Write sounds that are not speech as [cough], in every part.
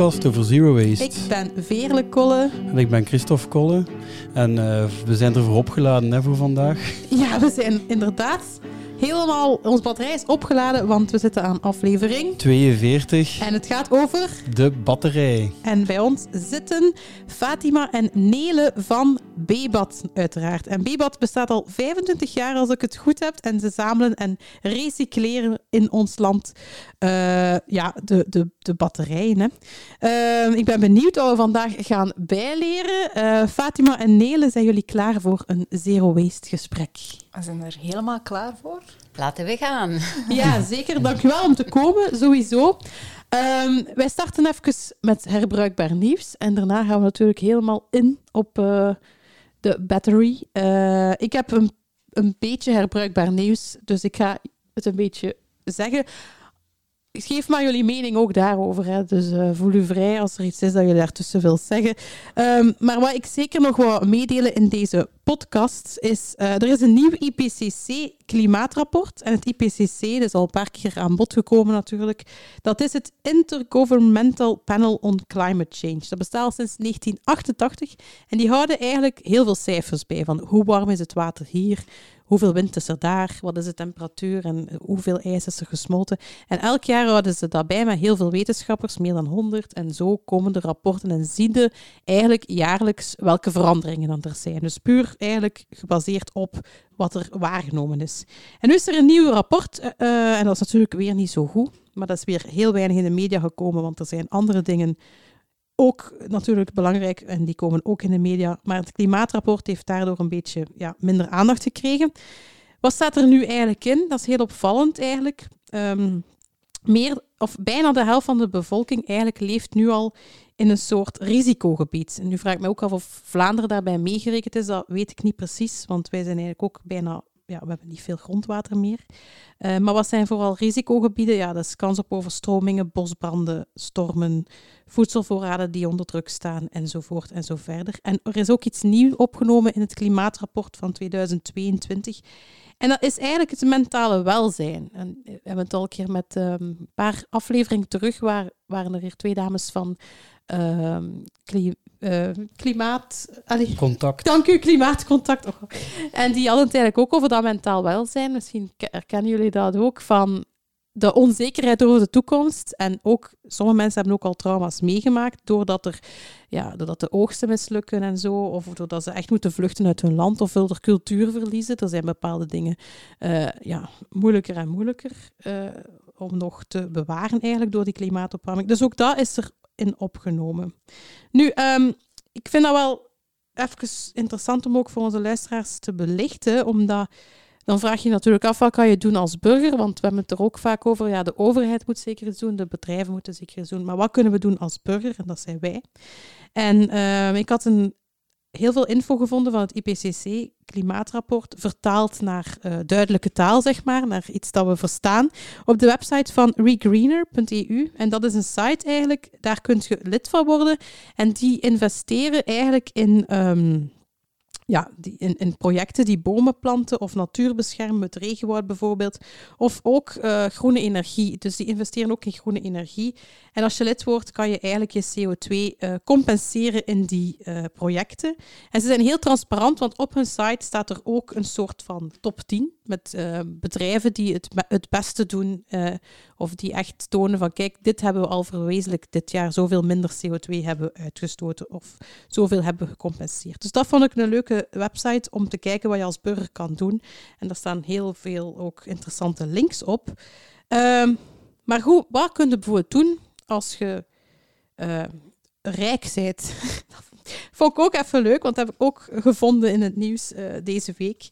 podcast over zero waste. Ik ben Veerle Kolle. En ik ben Christophe Kolle. En uh, we zijn ervoor opgeladen hè, voor vandaag. Ja, we zijn inderdaad helemaal... Ons batterij is opgeladen, want we zitten aan aflevering... 42. En het gaat over... De batterij. En bij ons zitten Fatima en Nele van Bebat, uiteraard. En Bebat bestaat al 25 jaar, als ik het goed heb. En ze zamelen en recycleren in ons land uh, ja, de, de, de batterijen. Hè. Uh, ik ben benieuwd wat we vandaag gaan bijleren. Uh, Fatima en Nele, zijn jullie klaar voor een zero waste gesprek? We zijn er helemaal klaar voor. Laten we gaan. [laughs] Ja, zeker. Dank u wel om te komen, sowieso. Um, wij starten even met herbruikbaar nieuws. En daarna gaan we natuurlijk helemaal in op uh, de battery. Uh, ik heb een, een beetje herbruikbaar nieuws, dus ik ga het een beetje zeggen geef maar jullie mening ook daarover. Hè. Dus uh, voel u vrij als er iets is dat je daartussen wilt zeggen. Um, maar wat ik zeker nog wil meedelen in deze podcast is... Uh, er is een nieuw IPCC-klimaatrapport. En het IPCC, dat is al een paar keer aan bod gekomen natuurlijk. Dat is het Intergovernmental Panel on Climate Change. Dat bestaat al sinds 1988. En die houden eigenlijk heel veel cijfers bij. Van hoe warm is het water hier? Hoeveel wind is er daar, wat is de temperatuur en hoeveel ijs is er gesmolten. En elk jaar houden ze daarbij met heel veel wetenschappers, meer dan 100. En zo komen de rapporten en zien de eigenlijk jaarlijks welke veranderingen dan er zijn. Dus puur eigenlijk gebaseerd op wat er waargenomen is. En nu is er een nieuw rapport, uh, en dat is natuurlijk weer niet zo goed, maar dat is weer heel weinig in de media gekomen, want er zijn andere dingen ook natuurlijk belangrijk en die komen ook in de media. Maar het klimaatrapport heeft daardoor een beetje ja, minder aandacht gekregen. Wat staat er nu eigenlijk in? Dat is heel opvallend eigenlijk. Um, meer, of bijna de helft van de bevolking eigenlijk leeft nu al in een soort risicogebied. En nu vraag ik me ook af of Vlaanderen daarbij meegerekend is. Dat weet ik niet precies, want wij zijn eigenlijk ook bijna ja, we hebben niet veel grondwater meer. Uh, maar wat zijn vooral risicogebieden? Ja, dat is kans op overstromingen, bosbranden, stormen, voedselvoorraden die onder druk staan, enzovoort en zo verder. En er is ook iets nieuws opgenomen in het klimaatrapport van 2022. En dat is eigenlijk het mentale welzijn. En we hebben het al een keer met um, een paar afleveringen terug, waar, waren er hier twee dames van uh, uh, klimaat... Allee, Contact. Dank u, klimaatcontact. Oh. En die hadden het eigenlijk ook over dat mentaal welzijn. Misschien herkennen jullie dat ook, van de onzekerheid over de toekomst. En ook, sommige mensen hebben ook al trauma's meegemaakt doordat, er, ja, doordat de oogsten mislukken en zo. Of doordat ze echt moeten vluchten uit hun land of wilder cultuur verliezen. Er zijn bepaalde dingen uh, ja, moeilijker en moeilijker uh, om nog te bewaren eigenlijk door die klimaatopwarming. Dus ook dat is er opgenomen. Nu, um, ik vind dat wel even interessant om ook voor onze luisteraars te belichten, omdat dan vraag je natuurlijk af wat kan je doen als burger, want we hebben het er ook vaak over, ja, de overheid moet zeker iets doen, de bedrijven moeten zeker iets doen, maar wat kunnen we doen als burger? En dat zijn wij. En uh, ik had een heel veel info gevonden van het IPCC klimaatrapport, vertaald naar uh, duidelijke taal, zeg maar, naar iets dat we verstaan, op de website van regreener.eu. En dat is een site eigenlijk, daar kunt je lid van worden. En die investeren eigenlijk in um, ja, die, in, in, projecten die bomen planten of natuur beschermen, het regenwoud bijvoorbeeld. Of ook uh, groene energie. Dus die investeren ook in groene energie. En als je lid wordt, kan je eigenlijk je CO2 uh, eh, compenseren in die uh, projecten. En ze zijn heel transparant, want op hun site staat er ook een soort van top 10 met bedrijven die het, het beste doen of die echt tonen van kijk, dit hebben we al verwezenlijkt dit jaar, zoveel minder CO2 hebben we uitgestoten of zoveel hebben we gecompenseerd. Dus dat vond ik een leuke website om te kijken wat je als burger kan doen. En daar staan heel veel ook interessante links op. Um, maar goed, wat kun je bijvoorbeeld doen als je uh, rijk bent? [laughs] Vond ik ook even leuk, want dat heb ik ook gevonden in het nieuws uh, deze week.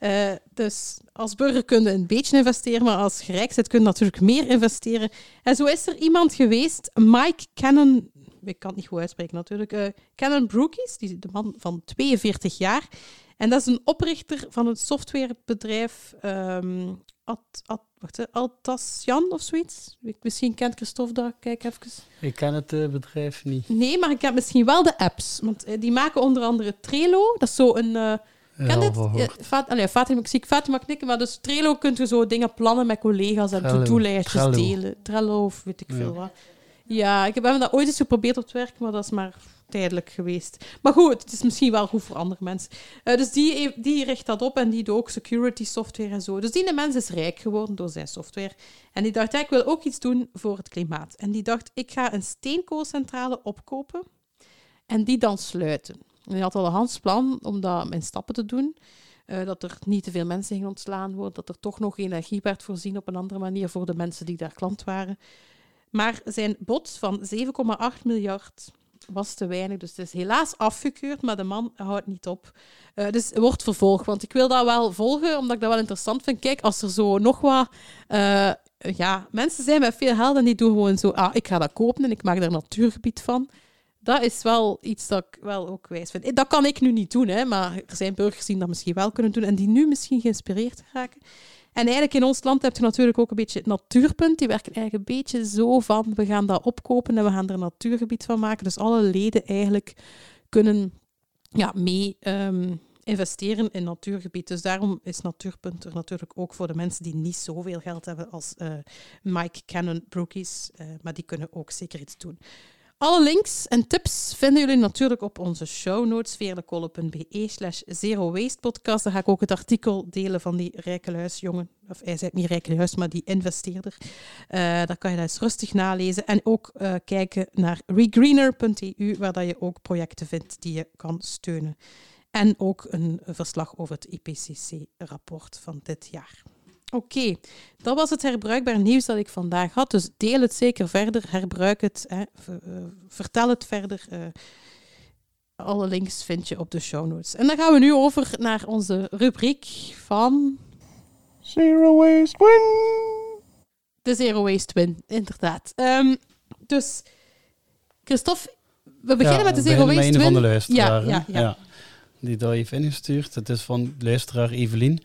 Uh, dus als burger kun je een beetje investeren, maar als je rijk bent kun je natuurlijk meer investeren. En zo is er iemand geweest, Mike Cannon ik kan het niet goed uitspreken natuurlijk, uh, Canon Brookies, die de man van 42 jaar. En dat is een oprichter van het softwarebedrijf um, Ad, Ad, wacht, Altasian of zoiets. Misschien kent Christophe dat, kijk even. Ik ken het uh, bedrijf niet. Nee, maar ik heb misschien wel de apps. Want uh, die maken onder andere Trello. Dat is zo een... Uh, Ken dit? Ja, Fat, allee, Fatima, ik zie Fatima knikken, maar dus Trello kunt je zo dingen plannen met collega's en to-do-lijstjes delen. Trello of weet ik veel wat. Ja, ik heb dat ooit eens geprobeerd op het werk, maar dat is maar tijdelijk geweest. Maar goed, het is misschien wel goed voor andere mensen. Uh, dus die, die richt dat op en die doet ook security software en zo. Dus die mens is rijk geworden door zijn software. En die dacht, ik wil ook iets doen voor het klimaat. En die dacht, ik ga een steenkoolcentrale opkopen en die dan sluiten. En hij had al een handsplan om dat in stappen te doen. Uh, dat er niet te veel mensen gingen ontslaan worden, dat er toch nog energie werd voorzien op een andere manier voor de mensen die daar klant waren. Maar zijn bod van 7,8 miljard was te weinig. Dus het is helaas afgekeurd, maar de man houdt niet op. Uh, dus wordt vervolgd. Want ik wil dat wel volgen, omdat ik dat wel interessant vind. Kijk, als er zo nog wat... Uh, ja, mensen zijn met veel geld en die doen gewoon zo... Ah, ik ga dat kopen en ik maak daar een natuurgebied van. Dat is wel iets dat ik wel ook wijs vind. Dat kan ik nu niet doen, hè, maar er zijn burgers die dat misschien wel kunnen doen en die nu misschien geïnspireerd raken. En eigenlijk in ons land heb je natuurlijk ook een beetje het natuurpunt. Die werken eigenlijk een beetje zo van, we gaan dat opkopen en we gaan er een natuurgebied van maken. Dus alle leden eigenlijk kunnen ja, mee um, investeren in natuurgebied. Dus daarom is Natuurpunt er natuurlijk ook voor de mensen die niet zoveel geld hebben als uh, Mike Cannon Brookies. Uh, maar die kunnen ook zeker iets doen. Alle links en tips vinden jullie natuurlijk op onze show notes, veerlekolle.be slash zero waste podcast. Daar ga ik ook het artikel delen van die rijke Of hij zei niet rijke maar die investeerder. Uh, daar kan je dat eens rustig nalezen. En ook uh, kijken naar regreener.eu, waar dat je ook projecten vindt die je kan steunen. En ook een verslag over het IPCC-rapport van dit jaar. Oké, dat was het herbruikbaar nieuws dat ik vandaag had. Dus deel het zeker verder, herbruik het, hè, eh, vertel het verder. Uh, alle links vind je op de show notes. En dan gaan we nu over naar onze rubriek van. Zero Waste Win! De Zero Waste Win, inderdaad. Um, dus, Christophe, we beginnen ja, met de Zero Waste Win. van de luisteraar. Ja, ja, ja. ja die dat heeft ingestuurd. Het is van luisteraar Evelien.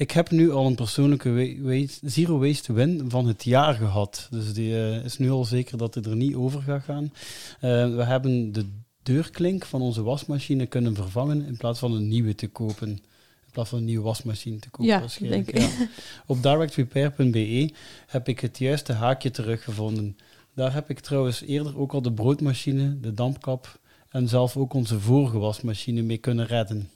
Ik heb nu al een persoonlijke waste, zero waste win van het jaar gehad. Dus die uh, is nu al zeker dat het er niet over gaat gaan. Uh, we hebben de deurklink van onze wasmachine kunnen vervangen in plaats van een nieuwe te kopen. In plaats van een nieuwe wasmachine te kopen. Ja, denk ik. Ja. Op directrepair.be heb ik het juiste haakje teruggevonden. Daar heb ik trouwens eerder ook al de broodmachine, de dampkap en zelf ook onze vorige wasmachine mee kunnen redden.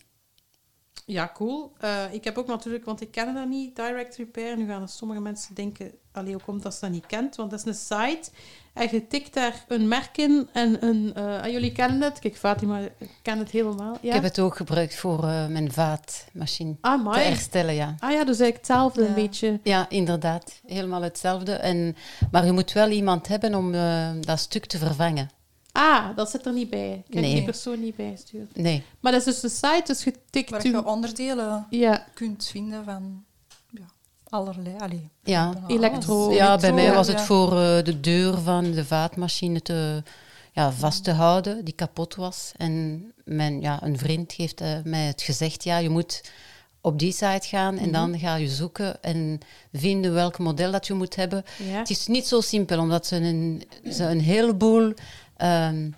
Ja, cool. Uh, ik heb ook natuurlijk, want ik ken dat niet, Direct Repair. Nu gaan sommige mensen denken, alleen hoe komt dat ze dat niet kent? Want dat is een site en je tikt daar een merk in en een... Uh, jullie kennen het. Kijk, Fatima kent het helemaal. Ja? Ik heb het ook gebruikt voor uh, mijn vaatmachine ah, te herstellen, ja. Ah ja, dus eigenlijk hetzelfde ja. een beetje. Ja, inderdaad. Helemaal hetzelfde. En, maar je moet wel iemand hebben om dat stuk te vervangen. Ah, dat zit er niet bij. Ik heb nee. die persoon niet bijgestuurd. Nee. Maar dat is dus een site, dus je tikt... Waar je onderdelen ja. kunt vinden van ja, allerlei... Allee, ja. Elektro. Ja, bij mij was het voor uh, de deur van de vaatmachine te, ja, vast te houden, die kapot was. En mijn, ja, een vriend heeft uh, mij het gezegd, ja, je moet op die site gaan en dan ga je zoeken en vinden welk model dat je moet hebben. Ja. Het is niet zo simpel, omdat ze een, ze een heleboel um,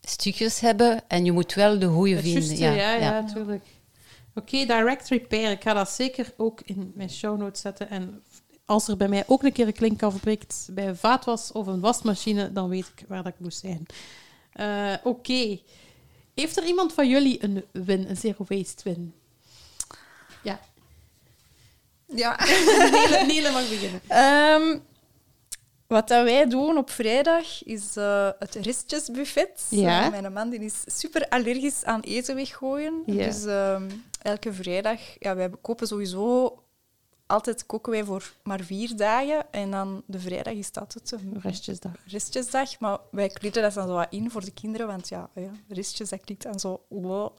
stukjes hebben en je moet wel de goede vinden. Juste, ja, ja, ja, natuurlijk. Oké, okay, direct repair. Ik ga dat zeker ook in mijn show notes zetten. En als er bij mij ook een keer een klink afbreekt bij een vaatwas of een wasmachine, dan weet ik waar dat ik moet zijn. Uh, Oké. Okay. Heeft er iemand van jullie een win, een zero waste win? Ja. Ja. [laughs] Nele, Nele mag beginnen. Um, wat dat wij doen op vrijdag is uh, het restjesbuffet. Ja. Uh, mijn man die is super allergisch aan eten weggooien. Ja. Dus uh, elke vrijdag, ja, wij kopen sowieso altijd koken wij voor maar vier dagen. En dan de vrijdag is dat het. Een restjesdag. Restjesdag. Maar wij klitten dat dan zo wat in voor de kinderen. Want ja, ja restjes, dat klinkt dan zo... Wow.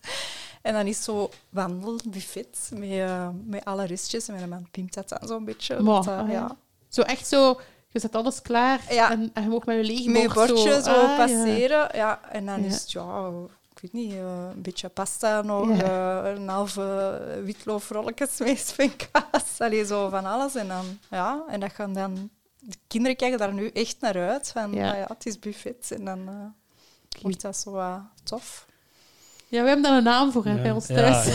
[laughs] en dan is zo wandelbuffet met, uh, met alle restjes. En mijn man pimpt dat dan zo'n beetje. Wow. Dat, uh, ja. Zo echt zo... Je zet alles klaar ja. en, en je mag met je lege Met je bord bordje zo, ah, passeren. Ja. ja. En dan Ja. is het, ja, ik weet niet, uh, een beetje pasta nog, Ja. uh, een halve witloofrolletjes [laughs] met spinkaas. Allee, zo van alles. En dan, ja, en dat gaan dan... De kinderen kijken daar nu echt naar uit. Van, Ja. ja, het is buffet. En dan uh, wordt dat zo uh, tof. Ja, we hebben daar een naam voor hè, bij ons ja, thuis.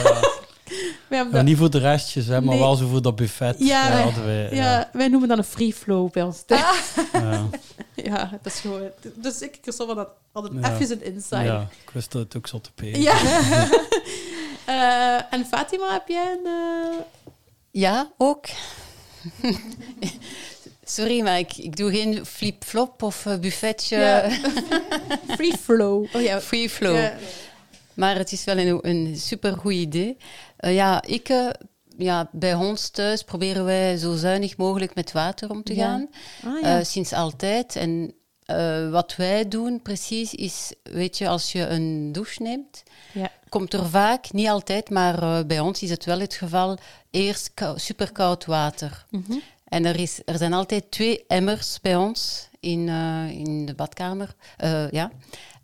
Ja. We hebben Ja, dat- niet voor de restjes, hè, maar Nee. wel zo voor dat buffet. Ja, wij- hadden wij, ja, wij noemen dat een free flow bij ons thuis. [laughs] ja. Ja, dat is gewoon... Dus ik en Christophe hadden hadden Ja. even een insight. Ja, ik wist dat het ook zat te peren. Ja. [laughs] Eh, en Fatima, heb jij een... eh, Ja, ook. [laughs] Sorry, maar ik, ik doe geen flip-flop of eh, buffetje. Ja. free flow? Oh ja. Free flow. Maar het is wel een, een supergoed idee. Eh, ja, ik, eh, ja, bij ons thuis proberen wij zo zuinig mogelijk met water om te Ja. gaan. Ah, ja. Eh, sinds altijd. En wat wij doen precies is, weet je, als je een douche neemt, ja. komt er vaak, niet altijd, maar bij ons is het wel het geval, eerst kou- superkoud water. Mhm. En er, is, er zijn altijd twee emmers bij ons in, eh, in de badkamer, eh, ja,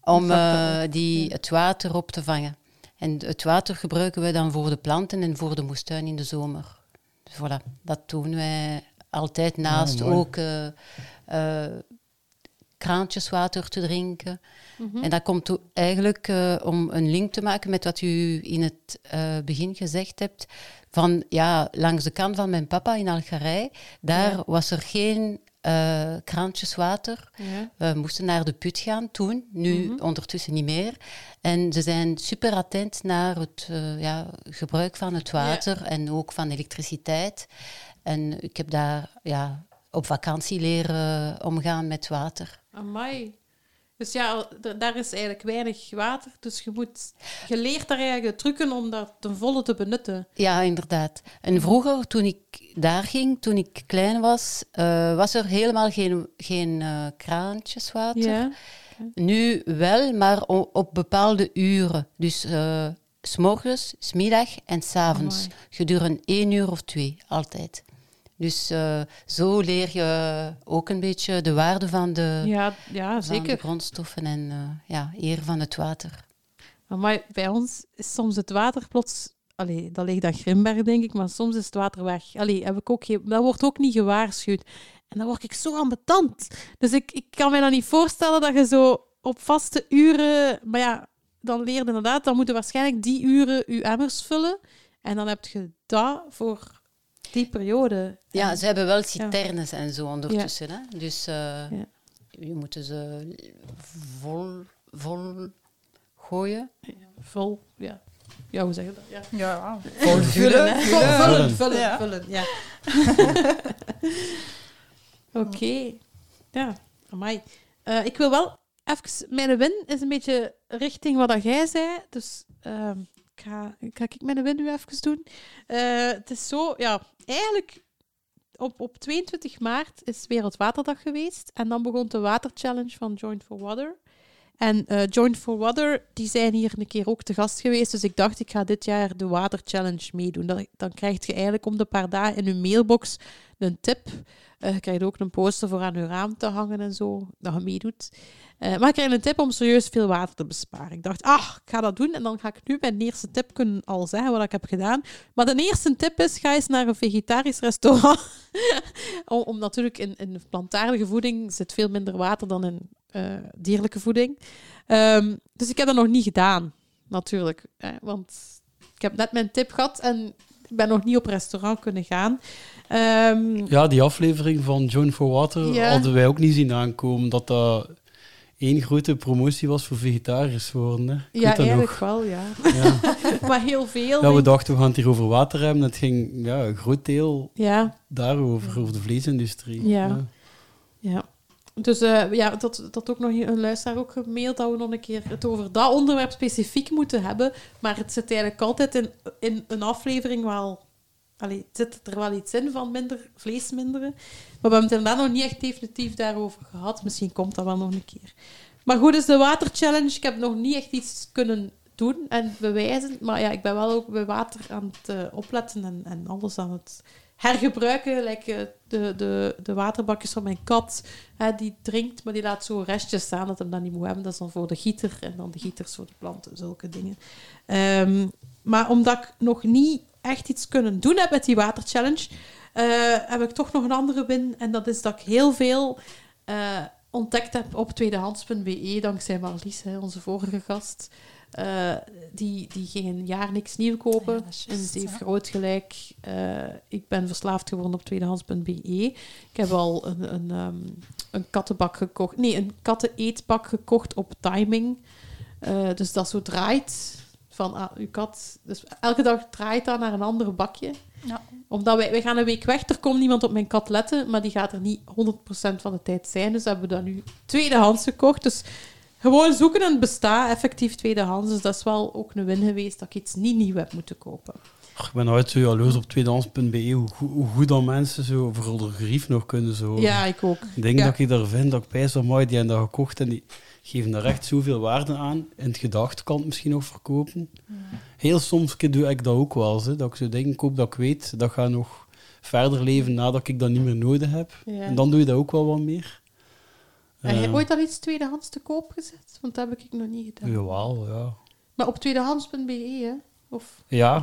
om eh, die, het water op te vangen. En het water gebruiken we dan voor de planten en voor de moestuin in de zomer. Dus voilà, dat doen wij altijd naast mooi. ook eh, kraantjeswater te drinken. Mhm. En dat komt eigenlijk om een link te maken met wat u in het begin gezegd hebt. Van ja, langs de kant van mijn papa in Algerije, daar Ja. was er geen eh, kraantjeswater. Ja. We moesten naar de put gaan toen, nu Mhm. ondertussen niet meer. En ze zijn super attent naar het eh, ja, gebruik van het water en ook van elektriciteit. En ik heb daar ja, op vakantie leren omgaan met water. Amai. Dus ja, daar is eigenlijk weinig water. Dus je moet... Je leert daar eigenlijk de trucken om dat ten volle te benutten. Ja, inderdaad. En vroeger, toen ik daar ging, toen ik klein was, eh, was er helemaal geen, geen eh, kraantjeswater. Ja. Nu wel, maar op bepaalde uren. Dus eh, s s'morgens, smiddag en s'avonds. Amai. Gedurende één uur of twee, altijd. Dus eh, zo leer je ook een beetje de waarde van de, Ja, ja, van de grondstoffen en eh, ja, eer van het water. Maar bij ons is soms het water plots... Allee, dat ligt aan Grimberg, denk ik, maar soms is het water weg. Allee, heb ik ook geen, dat wordt ook niet gewaarschuwd. En dan word ik zo ambetant. Dus ik, ik kan me dan niet voorstellen dat je zo op vaste uren... Maar ja, dan leer je inderdaad, dan moeten waarschijnlijk die uren je emmers vullen. En dan heb je dat voor die periode. Ja, En- ze hebben wel citernes en zo ondertussen. Hè? Dus eh, Ja. je moet ze vol, vol gooien. Vol, ja. Ja, hoe zeg je dat? Ja. Ja, Vol [laughs] vullen, vullen, Vullen. vullen, Ja. vullen, ja. [laughs] Oké. Ja, amai. Eh, ik wil wel even... Mijn win is een beetje richting wat dat jij zei. Dus ehm, ik ga, ga ik mijn win nu even doen. Eh, het is zo, ja, eigenlijk... Op, op 22 maart is Wereldwaterdag geweest. En dan begon de waterchallenge van Joint for Water. En eh Joint for Water, die zijn hier een keer ook te gast geweest. Dus ik dacht, ik ga dit jaar de Water Challenge meedoen. Dan, dan krijg je eigenlijk om de paar dagen in je mailbox een tip. Eh, je krijgt ook een poster voor aan je raam te hangen en zo, dat je meedoet. Eh, maar ik krijg een tip om serieus veel water te besparen. Ik dacht, ah, ik ga dat doen en dan ga ik nu mijn eerste tip kunnen al zeggen wat ik heb gedaan. Maar de eerste tip is, ga eens naar een vegetarisch restaurant. [laughs] om, om natuurlijk in, in plantaardige voeding zit veel minder water dan in eh, dierlijke voeding. Ehm, dus ik heb dat nog niet gedaan, natuurlijk. Hè, want ik heb net mijn tip gehad en ik ben nog niet op restaurant kunnen gaan. Ehm, Ja, die aflevering van Joan for Water Ja. hadden wij ook niet zien aankomen dat dat één grote promotie was voor vegetariërs worden. Hè. Ik ja, eigenlijk nog. wel, ja. Ja. [laughs] maar heel veel. ja, we dachten we gaan het hier over water hebben. Het ging ja, een groot deel ja, daarover, over de vleesindustrie. Ja. ja. Dus eh, ja, dat, dat ook nog een luisteraar ook gemaild dat we nog een keer het over dat onderwerp specifiek moeten hebben. Maar het zit eigenlijk altijd in, in een aflevering wel... Allee, zit er wel iets in van minder vlees minderen. Maar we hebben het inderdaad nog niet echt definitief daarover gehad. Misschien komt dat wel nog een keer. Maar goed, dus de waterchallenge. Ik heb nog niet echt iets kunnen doen en bewijzen. Maar ja, ik ben wel ook bij water aan het eh, opletten en, en alles aan het hergebruiken. Like, eh, de, de, de waterbakjes van mijn kat, hè, die drinkt, maar die laat zo restjes staan dat hem dat niet moet hebben. Dat is dan voor de gieter en dan de gieters voor de planten, zulke dingen. Ehm, maar omdat ik nog niet echt iets kunnen doen heb met die waterchallenge, eh heb ik toch nog een andere win. En dat is dat ik heel veel eh, ontdekt heb op tweedehands.be, dankzij Marlies, hè, onze vorige gast. Eh, die, die ging een jaar niks nieuw kopen. Ja, en ze heeft ja. groot gelijk. Eh, ik ben verslaafd geworden op tweedehands.be. Ik heb al een, een, ehm, een kattenbak gekocht. Nee, een katteneetbak gekocht op timing. Eh, dus dat zo draait van ah, uw kat. Dus elke dag draait dat naar een ander bakje. Ja. Omdat wij, wij gaan een week weg, er komt niemand op mijn kat letten, maar die gaat er niet 100% van de tijd zijn. Dus hebben we dat nu tweedehands gekocht. Dus gewoon zoeken en het bestaat effectief tweedehands. Dus dat is wel ook een win geweest dat ik iets niet nieuw heb moeten kopen. Ach, Ik ben nooit zo jaloers op tweedehands.be, hoe, goed- hoe goed dan mensen zo voor de grief nog kunnen zo. Ja, ik ook. Ik denk Ja. dat ik daar vind, dat ik bij zo mooi die hebben dat gekocht en die geven daar echt zoveel waarde aan. In het gedachtekant misschien nog verkopen. Heel soms doe ik dat ook wel hè, dat ik zo dingen koop dat ik weet, dat gaat nog verder leven nadat ik dat niet meer nodig heb. Ja. En dan doe je dat ook wel wat meer. Heb je Eh, ooit al iets tweedehands te koop gezet? Want dat heb ik nog niet gedaan. Jawel, ja. Maar op tweedehands.be, hè? Of... Ja,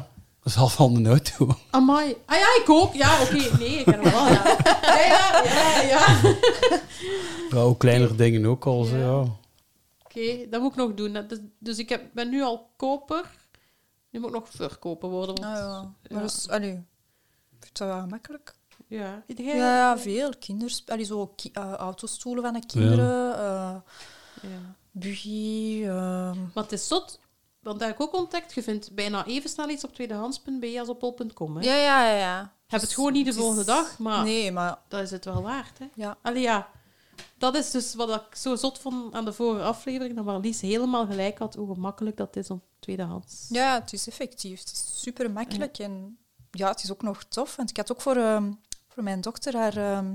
dat is al van de auto. Amai. Ah ja, ik ook. Ja, oké. Nee, ik heb hem wel, ja. Ja, ja, ja. [laughs] ja. Ja, ook kleinere dingen ook al, zo, Ja. ja. Oké, dat moet ik nog doen. Dat- Dus, dus ik heb, ben nu al koper. Nu moet ik nog verkoper worden. Want, Ah, ja. Maar ja. dus, allee, ik vind dat wel gemakkelijk. Ja. Jij- ja, veel. Kinders, allee, zo ki- eh, autostoelen van de kinderen, eh Ja. buggy. eh, Maar het is zot, want dat heb ik ook ontdekt. Je vindt bijna even snel iets op tweedehands.be als op bol.com. hè. ja, ja, ja, ja. Heb het gewoon niet de volgende dag, maar Nee, maar dat is het wel waard. Hè. ja. Allee, ja. Dat is dus wat ik zo zot vond aan de vorige aflevering, dat Marlies helemaal gelijk had hoe gemakkelijk dat is om tweedehands. Ja, het is effectief. Het is super makkelijk en ja, het is ook nog tof. Want ik had ook voor, ehm, voor mijn dochter haar, ehm,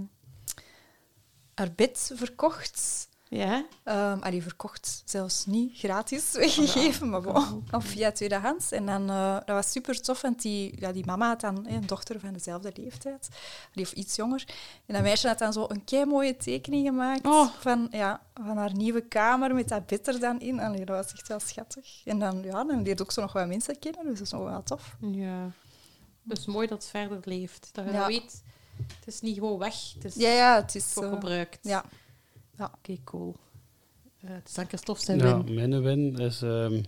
haar bed verkocht. Ja? Ehm allee, verkocht, zelfs niet gratis [laughs] weggegeven, maar bon, of via tweedehands. En dan, eh, dat was super tof, want die, ja, die mama had dan een dochter van dezelfde leeftijd, die of iets jonger. En dat meisje had dan zo een kei mooie tekening gemaakt Oh. van, ja, van haar nieuwe kamer met dat bed er dan in. Allee, dat was echt wel schattig. En dan, ja, dan leerde ook zo nog wat mensen kennen, dus dat is nog wel tof. Ja. Dus mooi dat het verder leeft. Dat je Ja. weet, het is niet gewoon weg, het is Ja, ja, het is... voor eh, gebruikt. ja. Oké, cool. Eh, het is dan Christophe zijn Ja, win. mijn win is ehm,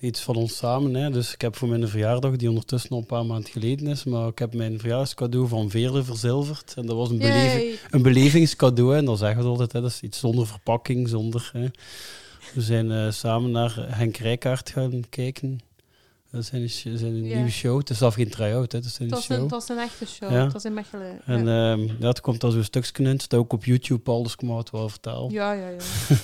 iets van ons samen. Hè. Dus ik heb voor mijn verjaardag, die ondertussen al een paar maanden geleden is, maar ik heb mijn verjaardagscadeau van Veerle verzilverd. En dat was een, beleving, een belevingscadeau. En dat zeggen we altijd, hè. dat is iets zonder verpakking, zonder... Hè. We zijn eh, samen naar Henk Rijkaard gaan kijken. Dat is zijn, zijn Ja. nieuwe show. Het is af geen try-out, hè. Het is zijn Het was, show. een, was een echte show. Ja. Het was in Mechelen. En ja. ehm ja, het komt daar zo'n stukje in. Het staat ook op YouTube, al, dus mag het wel vertellen. ja, ja, ja. [laughs]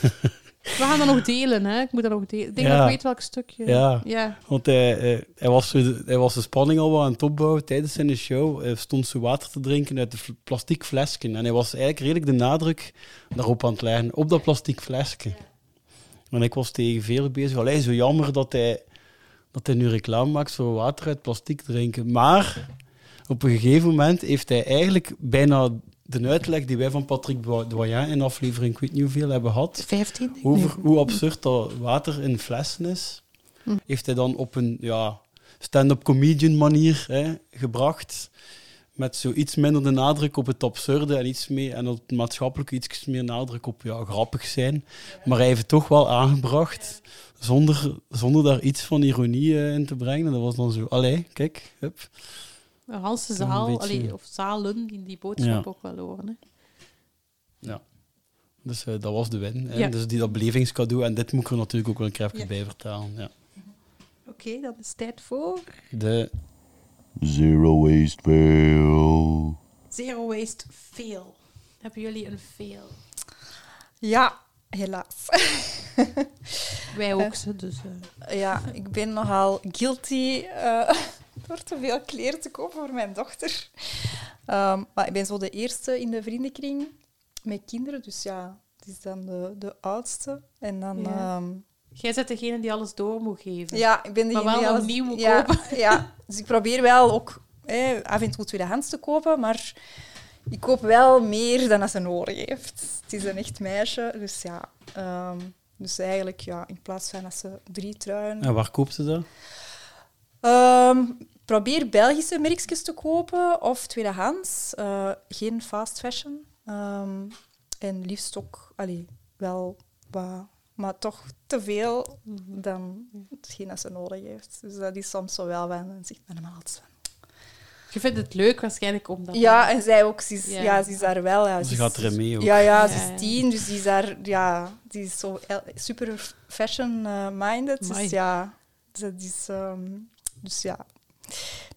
We gaan dat nog delen, hè. Ik moet dat nog delen. Ik denk dat ik weet welk stukje. Ja. Ja. Want hij, eh, hij, was zo de, hij was de spanning al wat aan het opbouwen tijdens zijn show. Hij stond zo water te drinken uit een fl- plastic flesje. En hij was eigenlijk redelijk de nadruk daarop aan het leggen, op dat plastic flesje. En ik was tegen veel bezig. Allee, zo jammer dat hij, dat hij nu reclame maakt voor water uit plastic drinken. Maar op een gegeven moment heeft hij eigenlijk bijna de uitleg die wij van Patrick Doyen in aflevering, ik weet niet hoeveel, hebben gehad. 15? Over hoe absurd dat water in flessen is, Hm. heeft hij dan op een ja, stand-up comedian manier hè, gebracht. Met zo iets minder de nadruk op het absurde en iets meer en op het maatschappelijke iets meer nadruk op ja, grappig zijn. Maar hij heeft het toch wel aangebracht zonder, zonder daar iets van ironie eh, in te brengen. Dat was dan zo, allee, kijk, hup. De Hanse zaal, beetje- allee, of zalen, die die boodschap Ja. ook wel horen. Hè. Ja. Dus eh, dat was de win. Hè. Ja. Dus die, dat belevingscadeau. En dit moet ik er natuurlijk ook wel een keer even Ja. bij vertalen. Ja. Oké, dan is het tijd voor De Zero waste fail. Zero Waste Fail. Hebben jullie een fail? Ja, helaas. [laughs] Wij ook, ze, dus... eh, Ja, ik ben nogal guilty eh, [laughs] door te veel kleren te kopen voor mijn dochter. Ehm, maar ik ben zo de eerste in de vriendenkring met kinderen, dus ja, het is dan de, de oudste. En dan... Ja. Ja. Jij bent degene die alles door moet geven. ja, ik ben Maar degene wel die opnieuw moet ja, kopen. [laughs] Ja, dus ik probeer wel ook eh, af en toe tweedehands te kopen, maar ik koop wel meer dan dat ze nodig heeft. Het is een echt meisje, dus ja... ehm, dus eigenlijk, ja, in plaats van dat ze drie truien En waar koopt ze dat? Ehm, probeer Belgische merkjes te kopen of tweedehands. Eh, geen fast fashion. Ehm, En liefst ook, allee, wel wat, maar toch te veel dan hetgeen dat ze nodig heeft. Dus dat is soms zo wel van, dan zegt mijn van, Je vindt het leuk waarschijnlijk omdat... Ja, en zij ook. Ze is, Ja. ja. ze is daar wel. Ja, Ze gaat erin mee ook. Ja, ja, ze Ja, ja. is tien, dus die is daar... Ja, die is zo super fashion-minded. Amai. dus ja, dat is... ehm, dus ja,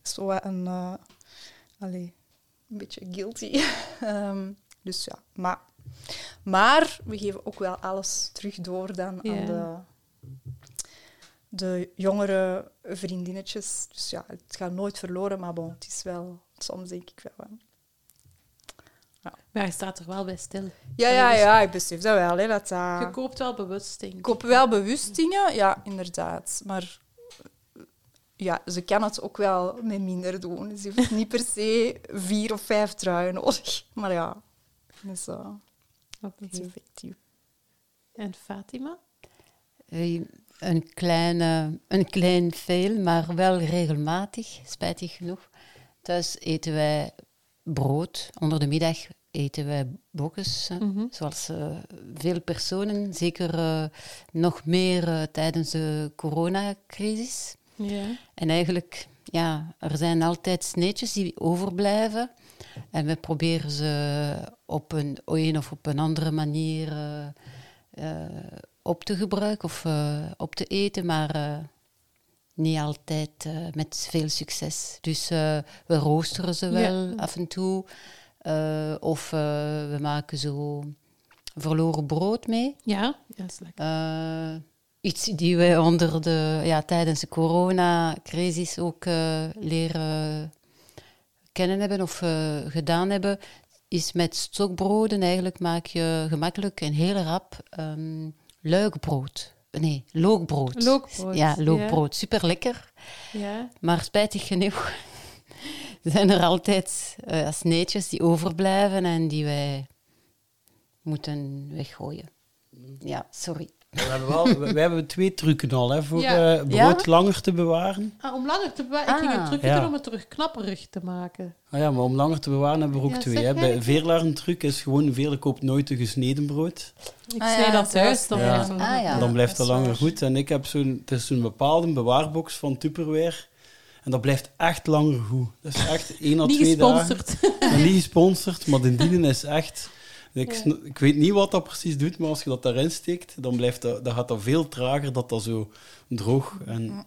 zo een... eh allee, een beetje guilty. [laughs] Ehm, dus ja, maar... Maar we geven ook wel alles terug door dan Ja. aan de, de jongere vriendinnetjes. Dus ja, het gaat nooit verloren, maar bon, het is wel... Soms denk ik wel... hè. Maar je staat er wel bij stil. Ja, ja, ja, ik besef dat wel. Hè, dat. Je koopt wel bewust dingen. Ik koop wel bewust dingen, ja, inderdaad. Maar ja, ze kan het ook wel met minder doen. Ze heeft niet per se vier of vijf truien nodig. Maar ja, dus, uh, Oké. dat is effectief. En Fatima? Eh, Een, kleine, een klein veel, maar wel regelmatig, spijtig genoeg. Thuis eten wij brood. Onder de middag eten wij bokjes, Mhm. zoals eh, veel personen. Zeker eh, nog meer tijdens de coronacrisis. Ja. En eigenlijk, ja, er zijn altijd sneetjes die overblijven. En we proberen ze op een, een of op een andere manier eh, eh, op te gebruiken of eh, op te eten, maar niet altijd met veel succes. Dus we roosteren ze wel Ja. af en toe. of we maken zo verloren brood mee. Ja, dat is lekker. Iets die wij onder de, ja, tijdens de coronacrisis ook leren kennen hebben of eh, gedaan hebben, is met stokbroden eigenlijk maak je gemakkelijk en heel rap ehm luikbrood. Nee, lookbrood. Lookbrood, Ja, ja. lookbrood. Super lekker. Ja. Maar spijtig genoeg [laughs] zijn er altijd eh, sneetjes die overblijven en die wij moeten weggooien. Ja, sorry. We hebben, wel, we, we hebben twee trucken al hè, voor Ja. eh, brood Ja? langer te bewaren. Ah, om langer te bewaren. Ik ging een Ah. trucje Ja. doen om het terug knapperig te maken. Ah ja, maar om langer te bewaren hebben we ook Ja, twee. zeg Hè. jij Bij? Veerlaar een truc is gewoon, Veerle koopt nooit een gesneden brood. Ik Ah, zei ja, dat dat thuis is- dan. ja. zo. Ah, ja. En dan blijft dat langer goed. En ik heb zo'n, het is zo'n bepaalde bewaarbox van Tupperware. En dat blijft echt langer goed. Dat is echt één à Niet twee dagen. gesponsord. Maar niet gesponsord, maar de dienen is echt... Ik, Ja. ik weet niet wat dat precies doet, maar als je dat daarin steekt, dan, blijft dat, dan gaat dat veel trager, dat dat zo droog. En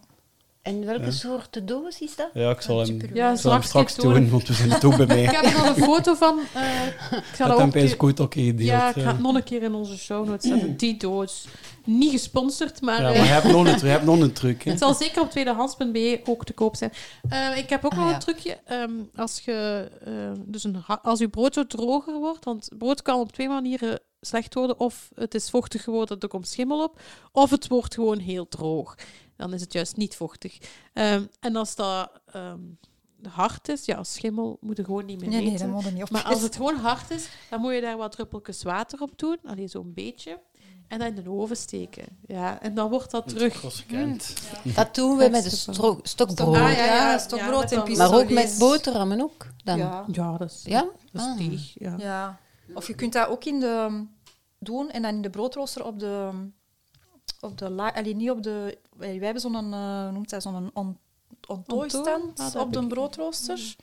En welke Ja. soort doos is dat? ja, ik zal hem. Ja, ik zal hem straks doen, want we zijn het ook bij mij. Ik heb er nog een foto van. eh, ik ga Dat ooit ook gedeeld. Ja, ik ga het nog een keer in onze show notes zetten. Die doos. Niet gesponsord, maar... Ja, eh, maar je hebt nog een, je hebt nog een truc. Hè. Het zal zeker op tweedehands.be ook te koop zijn. Eh, ik heb ook Ah, nog ja. een trucje. Ehm, als, je, eh, dus een, als je brood zo droger wordt, want brood kan op twee manieren slecht worden. Of het is vochtig geworden, er komt schimmel op. Of het wordt gewoon heel droog. Dan is het juist niet vochtig. Ehm, en als dat ehm, hard is, ja, schimmel moet je gewoon niet meer Nee, nee, eten. dat moet er niet op. Maar als het gewoon hard is, dan moet je daar wat druppeltjes water op doen. Alleen zo'n beetje. En dan in de oven steken. Ja, en dan wordt dat terug. Consequent. Dat doen we met stro- stokbrood. Ah, ja, ja, stokbrood ja, en Maar ook met boterhammen ook. Dan. Ja. Ja, dat is, Ja? dat is Ah. deeg, Ja. ja. Of je kunt dat ook in de... doen en dan in de broodrooster op de... Op de la, allee, niet op de... Wij hebben zo'n... hoe noemt dat? Zo'n on, ontdooistand Ontdooi? Ah, op de broodrooster.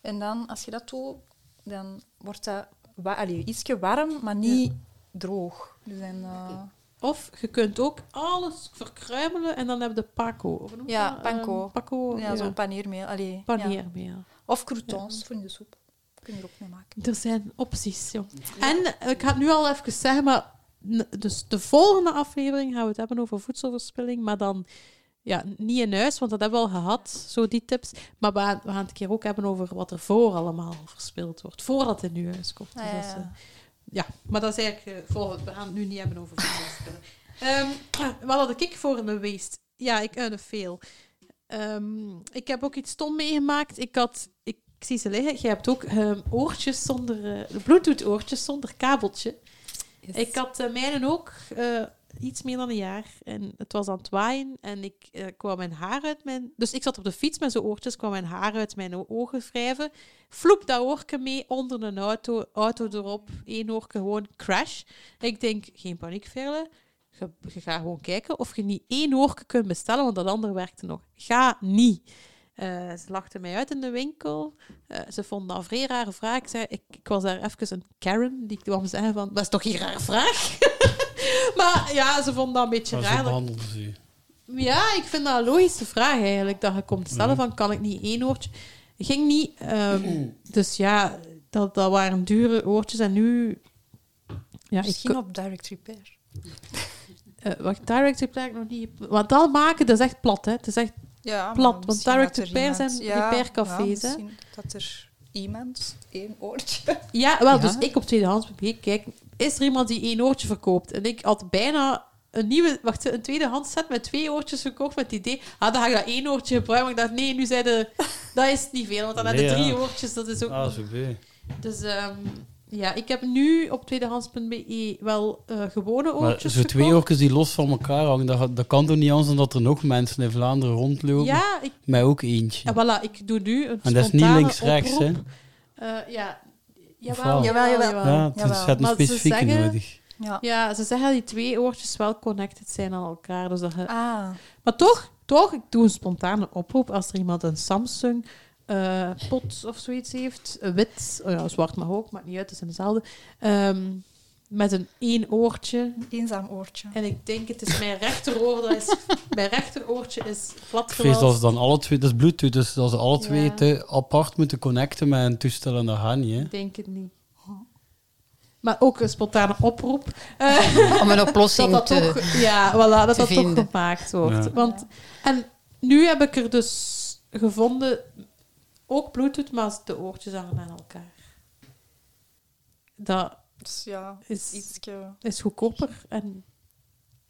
En dan, als je dat doet, dan wordt dat wa allee, ietsje warm, maar niet droog. Dus dan, eh, Of je kunt ook alles verkruimelen en dan heb je de paco. Ja, panko. Ehm, paco, ja, ja, zo'n paneermeel. Allee, ja. paneermeel. Of croutons voor in de soep. Kun je er ook mee maken. Er zijn opties, joh. En eh, ik ga het nu al even zeggen, maar dus de volgende aflevering gaan we het hebben over voedselverspilling, maar dan ja, niet in huis, want dat hebben we al gehad, zo die tips. Maar we gaan, we gaan het een keer ook hebben over wat er voor allemaal verspild wordt, voordat het in uw huis komt. Dus Ah, dat ja, is, ja. ja, maar dat is eigenlijk eh, volgend. We gaan het nu niet hebben over voedselverspilling. Ehm, [clears throat] wat had ik voor een waste? Ja, ik uit veel. Ehm, ik heb ook iets stom meegemaakt. Ik had, ik, zie ze liggen. Je hebt ook ehm, oortjes zonder, eh Bluetooth oortjes zonder kabeltje. Ik had uh, mijne ook. eh, iets meer dan een jaar. En het was aan het waaien en ik kwam mijn haar uit mijn... Dus ik zat op de fiets met zo'n oortjes, kwam mijn haar uit mijn ogen wrijven. Vloep dat oorke mee onder een auto, auto erop. Eén oorke gewoon crash. Ik denk, geen paniek verder. Je, je gaat gewoon kijken of je niet één oorke kunt bestellen, want dat andere werkte nog. Ga niet. Eh, ze lachten mij uit in de winkel. Eh, ze vonden dat een vrij rare vraag. Ik, zei, ik, ik was daar even een Karen die kwam zeggen van, dat is toch geen rare vraag? [laughs] maar ja, ze vonden dat een beetje Maar raar. ze. Ja, ik vind dat een logische vraag eigenlijk, dat je komt stellen Mhm. van, kan ik niet één oortje? Ging niet. ehm, [clears throat] dus ja, dat, dat waren dure oortjes en nu... Ja, ik, Misschien op direct repair. eh, wacht, direct repair nog niet... Want dat maken, dat is echt plat, hè. Het is echt Ja, Plat, want misschien direct dat repair iemand- zijn ja, repaircafés, ja, hè? dat er iemand één oortje... [laughs] Ja, wel, Ja. dus ik op tweedehands gekeken, kijk, is er iemand die één oortje verkoopt? En ik had bijna een nieuwe, wacht, een tweedehands set met twee oortjes gekocht met het idee, ah, dan ga ik dat één oortje gebruiken. Maar ik dacht, nee, nu zijn de, [laughs] dat is niet veel, want dan Nee, heb je drie oortjes, dat is ook... Ah, zo. Dus ehm, ja, ik heb nu op tweedehands.be wel eh, gewone Maar oortjes zo twee oortjes die los van elkaar hangen, dat, dat kan toch niet anders dan dat er nog mensen in Vlaanderen rondlopen? Ja, ik, Mij ook eentje. ja, voilà, ik doe nu een en dat is niet spontane links-rechts, hè? oproep. Eh, ja, jawel, wel? Jawel, jawel. Ja, het is Jawel. het een Maar ze specifieke zeggen- nodig. Ja. Ja, ze zeggen dat die twee oortjes wel connected zijn aan elkaar. Dus dat je Ah, Maar toch, toch, ik doe een spontane oproep als er iemand een Samsung eh, pot of zoiets heeft. Een wit, oh ja, zwart mag ook, maakt niet uit, het is dezelfde. Ehm, met een één oortje. een eenzaam oortje. En ik denk, het is mijn rechteroor, dat is, [laughs] mijn rechteroortje is plat Ik vrees dat ze dan alle twee, dat is Bluetooth, dus dat ze alle Ja. twee te apart moeten connecten met een toestel en dat gaat niet, hè? Ik denk het niet. Maar ook een spontane oproep. Eh, [laughs] Om een [laughs] oplossing dat te... toch, ja, voilà, dat dat toch gemaakt wordt. Ja. Want, en nu heb ik er dus gevonden, ook Bluetooth, maar de oortjes hangen aan elkaar. Dat Dus ja, is, is goedkoper en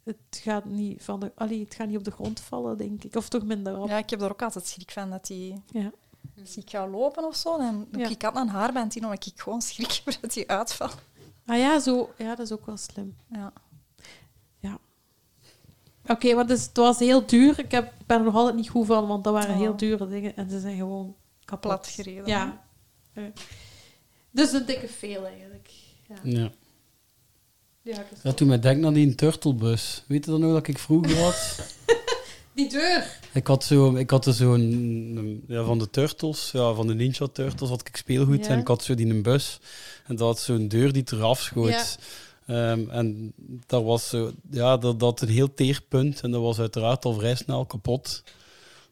het gaat niet van de, allee, het gaat niet op de grond vallen, denk ik. Of toch minder op. Ja, ik heb er ook altijd schrik van dat die... Ja. Als ik ga lopen of zo, dan doe Ja. ik altijd een haarband in, omdat ik gewoon schrik heb dat die uitvalt. Ah ja, zo, ja, dat is ook wel slim. Ja. Oké, want dus, het was heel duur. Ik heb, ben er nog altijd niet goed van, want dat waren Oh. heel dure dingen en ze zijn gewoon kapot. Plat gereden. Ja. Ja. Dus een dikke veel eigenlijk. Ja. Ja. Ja, Dat doet mij denken aan die turtlebus. Weet je dan nog dat ik vroeger was? [laughs] Die deur. ik had zo, ik had er zo'n, ja, van de Turtles, ja, van de Ninja Turtles had ik speelgoed Ja. en ik had zo die een bus. En dat had zo'n deur die eraf schoot. Ja. Ehm, en dat was zo, ja, dat, dat een heel teerpunt. En dat was uiteraard al vrij snel kapot.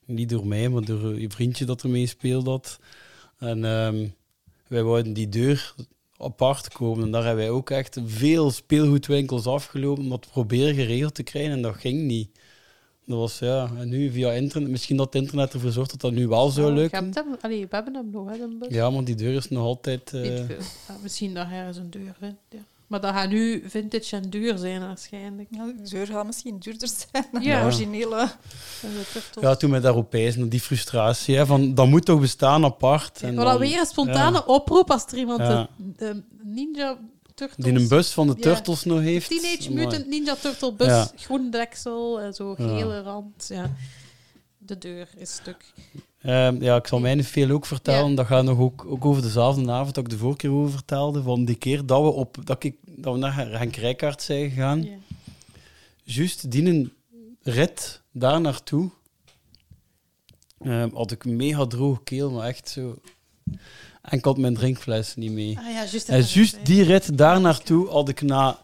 Niet door mij, maar door je vriendje dat ermee speelde had. En ehm, wij wouden die deur apart komen. En daar hebben wij ook echt veel speelgoedwinkels afgelopen om dat te proberen geregeld te krijgen. En dat ging niet. Dat was, ja, en nu via internet, misschien dat het internet ervoor zorgt dat dat nu wel zou Oh, je lukken. hebt hem, allee, we hebben hem nog, hè. Ja, maar die deur is nog altijd... eh, Niet veel. Ja, misschien dat er eens een deur in. Ja. Maar dat gaat nu vintage en duur zijn waarschijnlijk. Ja, de deur gaat misschien duurder zijn dan Ja. de originele. En. Ja, toen mij daarop pijzen, die frustratie. Hè, van, dat moet toch bestaan apart. En Voilà, dan- weer een spontane ja. oproep als er iemand Ja. de, de Ninja Turtles... Die een bus van de Ja. Turtles nog heeft. Teenage Amai. Mutant Ninja Turtle bus, Ja. groen deksel en zo Ja. gele rand. Ja. De deur is stuk. Ehm, ja, ik zal mijn veel ook vertellen. Ja. Dat gaat nog ook, ook over dezelfde avond dat ik de vorige keer over vertelde. Van die keer dat we, op, dat ik, dat we naar Henk Rijkaard zijn gegaan. Ja. Juist die een rit daar naartoe ehm, had ik een mega droge keel, maar echt zo... En ik had mijn drinkfles niet mee. Ah ja, juist. En juist die rit daar naartoe had ik na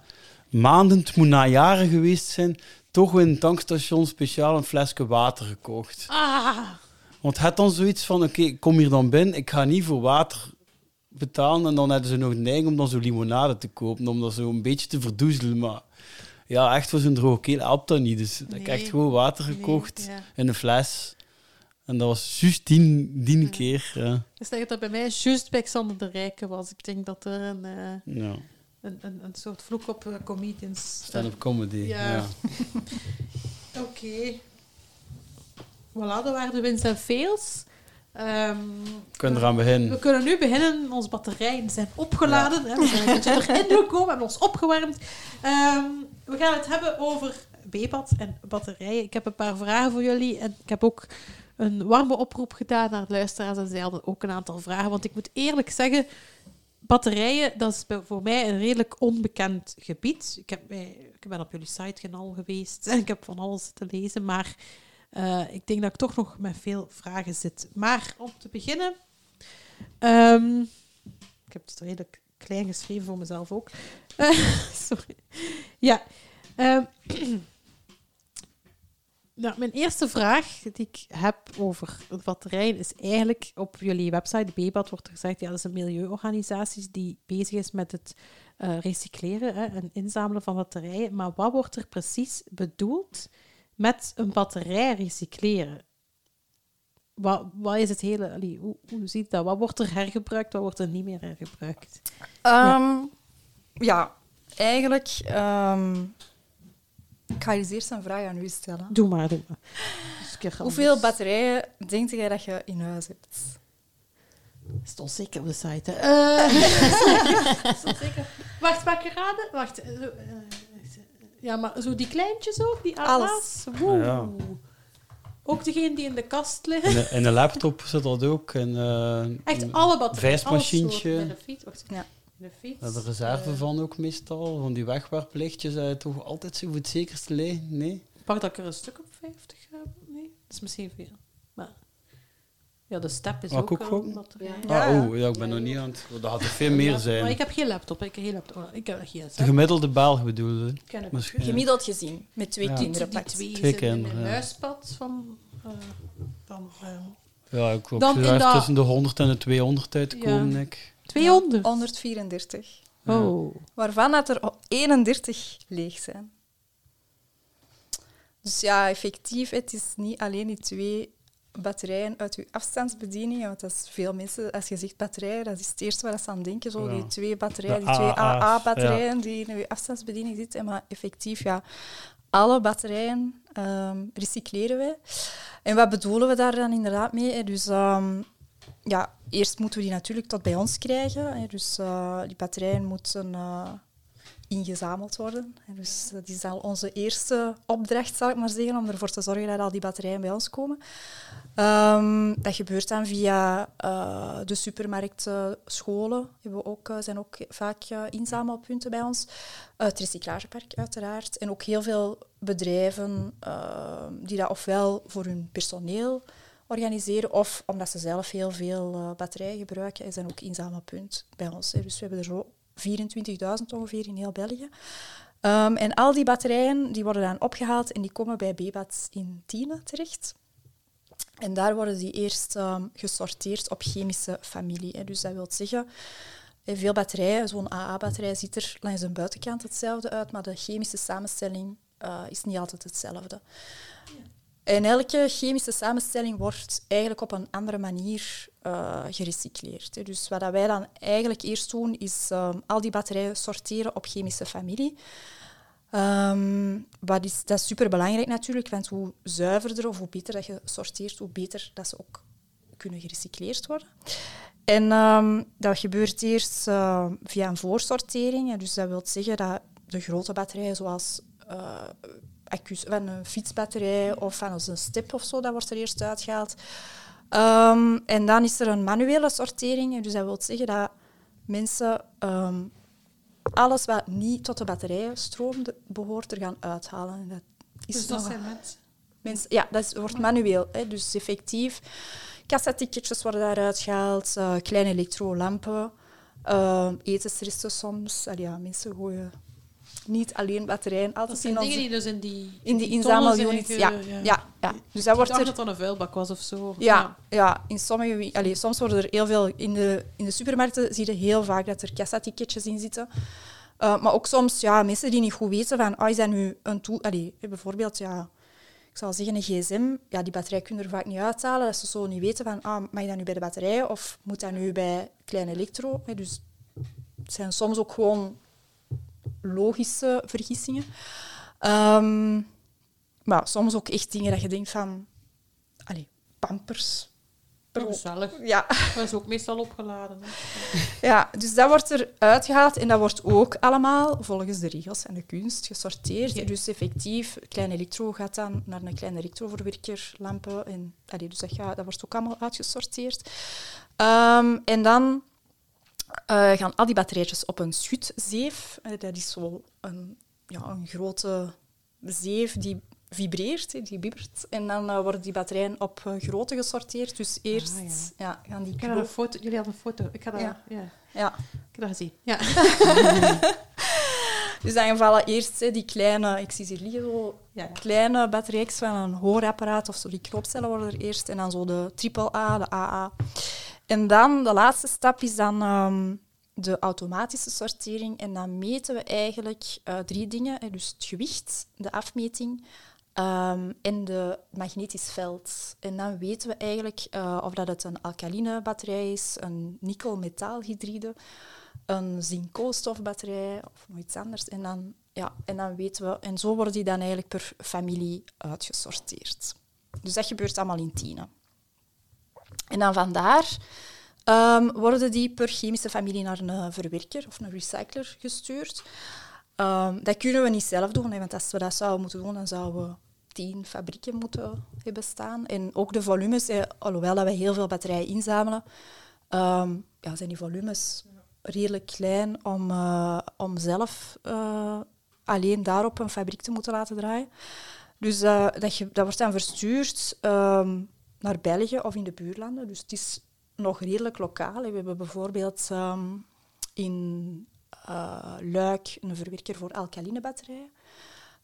maanden, het moet na jaren geweest zijn, toch in een tankstation speciaal een flesje water gekocht. Ah, Want het dan zoiets van, oké, ik kom hier dan binnen, ik ga niet voor water betalen en dan hebben ze nog neiging om dan zo limonade te kopen, om dat zo een beetje te verdoezelen, maar ja, echt voor zo'n droge keel helpt dat niet. Dus ik heb echt gewoon water nee, gekocht ja. in een fles. En dat was juist die, die keer. Ja. Dus dat dat bij mij juist bij Xander de Rijke was. Ik denk dat er een, eh, Ja. een, een, een soort vloek op eh, comedians... Stand-up comedy. Ja. Ja. [laughs] Oké. Voilà, dat waren de wins en fails. Ehm, We kunnen eraan beginnen. we kunnen nu beginnen. Onze batterijen zijn opgeladen. Hè. We zijn een beetje [laughs] erin gekomen, hebben ons opgewarmd. Ehm, we gaan het hebben over B-bad en batterijen. Ik heb een paar vragen voor jullie. En ik heb ook een warme oproep gedaan naar de luisteraars. En zij hadden ook een aantal vragen. Want ik moet eerlijk zeggen, batterijen, dat is voor mij een redelijk onbekend gebied. Ik, heb ik ben op jullie site al geweest en ik heb van alles te lezen. Maar eh, ik denk dat ik toch nog met veel vragen zit. Maar om te beginnen... ehm, ik heb het redelijk klein geschreven voor mezelf ook. Eh, [laughs] sorry. Ja. ehm, [clears throat] nou, mijn eerste vraag die ik heb over batterijen is eigenlijk op jullie website, BBAT, wordt er gezegd, ja, dat is een milieuorganisatie die bezig is met het eh, recycleren en inzamelen van batterijen. Maar wat wordt er precies bedoeld met een batterij recycleren? Wat, wat is het hele... allee, hoe, hoe ziet dat? Wat wordt er hergebruikt, wat wordt er niet meer hergebruikt? Ehm, ja. eigenlijk... ehm, ik ga eens eerst een vraag aan u stellen. Doe maar, doe maar. Dus Hoeveel batterijen denkt jij dat je in huis hebt? Stond zeker op de site. hè. Eh, [laughs] stond zeker. Wacht, mag ik raden? Wacht. eh, eh, ja, maar zo die kleintjes ook, die Alles. AA's? Woe. Ja. Ook degene die in de kast liggen. In de, in de laptop zit dat ook. En, eh, Echt een alle batterijen. vijsmachientje. soorten. In de fiets. Wacht, Ja. in de fiets. De reserve eh, van ook meestal. Van die wegwerplichtjes. eh, toch altijd zo voor het zekerste liggen? Nee? Pak dat ik er een stuk op 50 heb? Nee, dat is misschien veel. Maar ja, de step is Mag ook, een batterij. Ja. Ah, oh, ja, ik ben nog niet aan het... Dat had er veel meer Maar zijn. ik heb geen laptop. Ik heb geen laptop. Oh, Ik heb geen De gemiddelde Belg bedoelde. Misschien. Gemiddeld gezien, met twee Ja. kinderen. die twee Twee kinderen, een ja. muispad van... eh, dan, eh, Ja, ik in dat- tussen de 100 en de 200 uitkomen, Ja. ik. 200. 134. Oh. Waarvan dat er 31 leeg zijn. Dus ja, effectief, het is niet alleen die twee batterijen uit uw afstandsbediening. Want dat is veel mensen, als je zegt batterijen, dat is het eerste waar ze aan denken. Zo, Ja. Die twee batterijen, De die twee AA-batterijen die in uw afstandsbediening zitten. Maar effectief, ja, alle batterijen ehm, recycleren wij. En wat bedoelen we daar dan inderdaad mee? hè? Dus ehm, ja, eerst moeten we die natuurlijk tot bij ons krijgen. Dus eh, die batterijen moeten eh, ingezameld worden. En dus dat is al onze eerste opdracht, zal ik maar zeggen, om ervoor te zorgen dat al die batterijen bij ons komen. Ehm, dat gebeurt dan via eh, de supermarkten, scholen. We ook, eh, zijn ook vaak eh, inzamelpunten bij ons. Eh, het recyclagepark uiteraard. En ook heel veel bedrijven eh, die dat ofwel voor hun personeel organiseren of omdat ze zelf heel veel batterijen gebruiken. Zijn ook inzamelpunt bij ons. Dus we hebben er zo 24.000 ongeveer in heel België. Ehm, en al die batterijen die worden dan opgehaald en die komen bij BBAT in Tiene terecht. En daar worden die eerst ehm, gesorteerd op chemische familie. Hè. Dus dat wil zeggen, hè, veel batterijen, zo'n AA-batterij ziet er langs de buitenkant hetzelfde uit, maar de chemische samenstelling eh, is niet altijd hetzelfde. En elke chemische samenstelling wordt eigenlijk op een andere manier eh, gerecycleerd. Dus wat wij dan eigenlijk eerst doen, is ehm, al die batterijen sorteren op chemische familie. Ehm, wat is, dat is superbelangrijk natuurlijk, want hoe zuiverder of hoe beter dat je sorteert, hoe beter dat ze ook kunnen gerecycleerd worden. En ehm, dat gebeurt eerst eh, via een voorsortering. Dus dat wil zeggen dat de grote batterijen, zoals eh, accu's van een fietsbatterij of van een step of zo, dat wordt er eerst uitgehaald. Ehm, en dan is er een manuele sortering. Dus dat wil zeggen dat mensen alles wat niet tot de batterijenstroom de- behoort er gaan uithalen. En dat is Dus dat zijn mensen. Mensen, ja, dat is, wordt manueel. Hè. Dus effectief, kassaticketjes worden daaruit gehaald, eh, kleine elektrolampen, uh, etensresten soms. Allee, ja, mensen gooien niet alleen batterijen, Dat altijd zijn in, dingen die dus in die... in die inzamelunits. zijn Ja, ja. Ja, Dus dat wordt er... dat dat een vuilbak was of zo. Ja, ja, in sommige, allee, soms worden er heel veel... In de, in de supermarkten zie je heel vaak dat er kassaticketjes in zitten. Uh, maar ook soms ja, mensen die niet goed weten van, ah, is dat nu een tool... Allee, bijvoorbeeld, ja, ik zal zeggen, een gsm, ja, die batterij kun je er vaak niet uithalen. Dat ze zo niet weten van, ah, mag dat nu bij de batterij of moet dat nu bij kleine elektro? Dus het zijn soms ook gewoon logische vergissingen. Ehm, maar soms ook echt dingen dat je denkt van... Allee, pampers Gezellig. Ja, Dat is ook meestal opgeladen. Hè. ja, dus dat wordt er uitgehaald en dat wordt ook allemaal volgens de regels en de kunst gesorteerd. Ja. Dus effectief, klein elektro gaat dan naar een klein elektroverwerker, lampen. En, allee, dus dat, gaat, dat wordt ook allemaal uitgesorteerd. Ehm, en dan eh, gaan al die batterijtjes op een schutzeef. Eh, dat is zo een, ja, een grote zeef die vibreert, die bibbert. En dan eh, worden die batterijen op eh, grootte gesorteerd. Dus eerst Ah, ja. ja. gaan die Ik daar een foto... Jullie hadden een foto. Ik ga dat... Ja. Ja. Ja. Ik heb dat gezien. Ja. [laughs] Dus dan vallen eerst hè, die kleine, ik zie ze hier liggen, zo Ja, kleine batterijtjes van een hoorapparaat of zo, die knoopcellen worden er eerst. En dan zo de triple A, de AA. En dan, de laatste stap is dan ehm, de automatische sortering. En dan meten we eigenlijk eh, drie dingen. Hè, dus het gewicht, de afmeting ehm, en de magnetisch veld. En dan weten we eigenlijk eh, of dat het een alkaline batterij is, een nikkel-metaalhydride, een zink-koolstofbatterij of iets anders. En dan, ja, en dan weten we, en zo worden die dan eigenlijk per familie uitgesorteerd. Dus dat gebeurt allemaal in tienen. En dan vandaar ehm, worden die per chemische familie naar een eh, verwerker of een recycler gestuurd. Ehm, dat kunnen we niet zelf doen, hè, want als we dat zouden moeten doen, dan zouden we tien fabrieken moeten hebben staan. En ook de volumes, eh, alhoewel dat we heel veel batterijen inzamelen, ehm, ja, zijn die volumes redelijk klein om, eh, om zelf eh, alleen daarop een fabriek te moeten laten draaien. Dus dat, dat wordt dan verstuurd naar België of in de buurlanden. Dus het is nog redelijk lokaal. We hebben bijvoorbeeld ehm, in eh, Luik een verwerker voor alkaline batterijen.